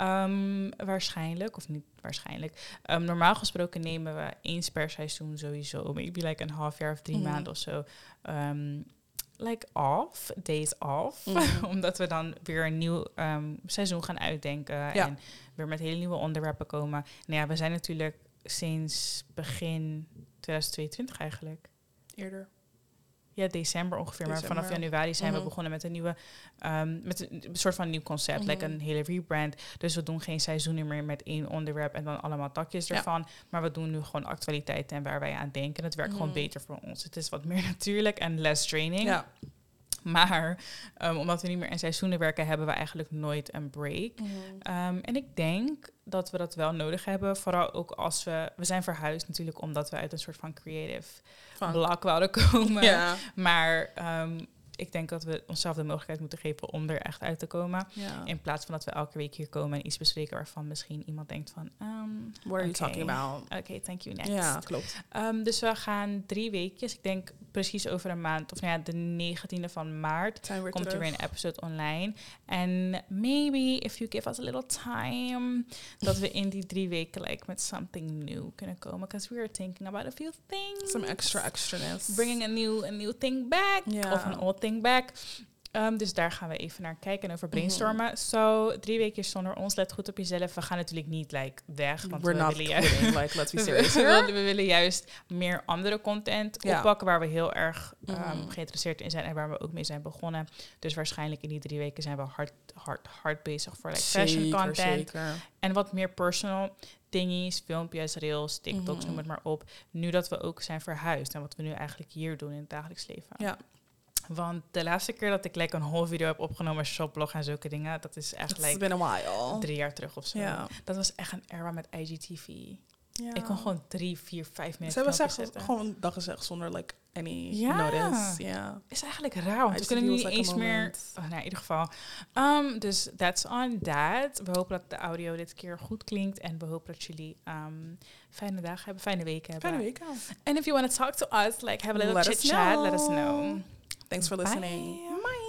Um, waarschijnlijk, of niet waarschijnlijk. Normaal gesproken nemen we eens per seizoen sowieso. Maybe like een half jaar of drie Mhm. maanden of zo. Like off, days off. Mhm. Omdat we dan weer een nieuw um, seizoen gaan uitdenken. Ja. En weer met hele nieuwe onderwerpen komen. Nou ja, we zijn natuurlijk sinds begin 2022 eigenlijk. Eerder. Ja, december ongeveer. Maar vanaf januari zijn we Mhm. begonnen met een nieuwe, um, met een soort van nieuw concept, like Mhm. een hele rebrand. Dus we doen geen seizoenen meer met één onderwerp en dan allemaal takjes Ja. ervan. Maar we doen nu gewoon actualiteiten en waar wij aan denken. Het werkt gewoon Mhm. beter voor ons. Het is wat meer natuurlijk en less training. Ja. Maar um, omdat we niet meer in seizoenen werken, hebben we eigenlijk nooit een break. Um, en ik denk dat we dat wel nodig hebben. Vooral ook als we... We zijn verhuisd natuurlijk omdat we uit een soort van creative Van- blok wouden komen. Ja. Maar um, ik denk dat we onszelf de mogelijkheid moeten geven om er echt uit te komen. In plaats van dat we elke week hier komen en iets bespreken waarvan misschien iemand denkt van... Um, What are you talking about? Oké, thank you, next. Ja, klopt. Um, dus we gaan drie weekjes. Ik denk precies over een maand, of nou ja, de 19e van maart komt er weer een episode online. En maybe if you give us a little time, dat we in die drie weken like met something new kunnen komen. Because we are thinking about a few things. Some extra extraness. Bringing a new, a new thing back. Ja. Of een old thing back. Um, dus daar gaan we even naar kijken en over Mhm. brainstormen. Zo, drie weken zonder ons. Let goed op jezelf. We gaan natuurlijk niet like, weg. Want We're we not willen juist- like, let's be serious we willen, we willen juist meer andere content oppakken waar we heel erg um, Mhm. geïnteresseerd in zijn en waar we ook mee zijn begonnen. Dus waarschijnlijk in die drie weken zijn we hard, hard, hard bezig voor like, fashion Zeker, content. zeker. En wat meer personal dingies, filmpjes, reels, TikToks, Mhm. noem het maar op. Nu dat we ook zijn verhuisd en wat we nu eigenlijk hier doen in het dagelijks leven. Ja. Want de laatste keer dat ik like, een whole video heb opgenomen, shoplog en zulke dingen, dat is echt It's like, been a while. drie jaar terug of zo. Dat was echt een era met IGTV. Ik kon gewoon drie, vier, vijf Ze minuten hebben filmpjes zeg, zetten. gewoon dag gezegd zonder like any Ja. notice. Ja. is eigenlijk raar, want we kunnen nu niet like eens meer... Oh, nou, in ieder geval. Um, dus that's on that. We hopen dat de audio dit keer goed klinkt. En we hopen dat jullie um, fijne dagen hebben, fijne weken hebben. Fijne week. And if you want to talk to us, like have a little chat, let us know. Thanks for listening. Bye.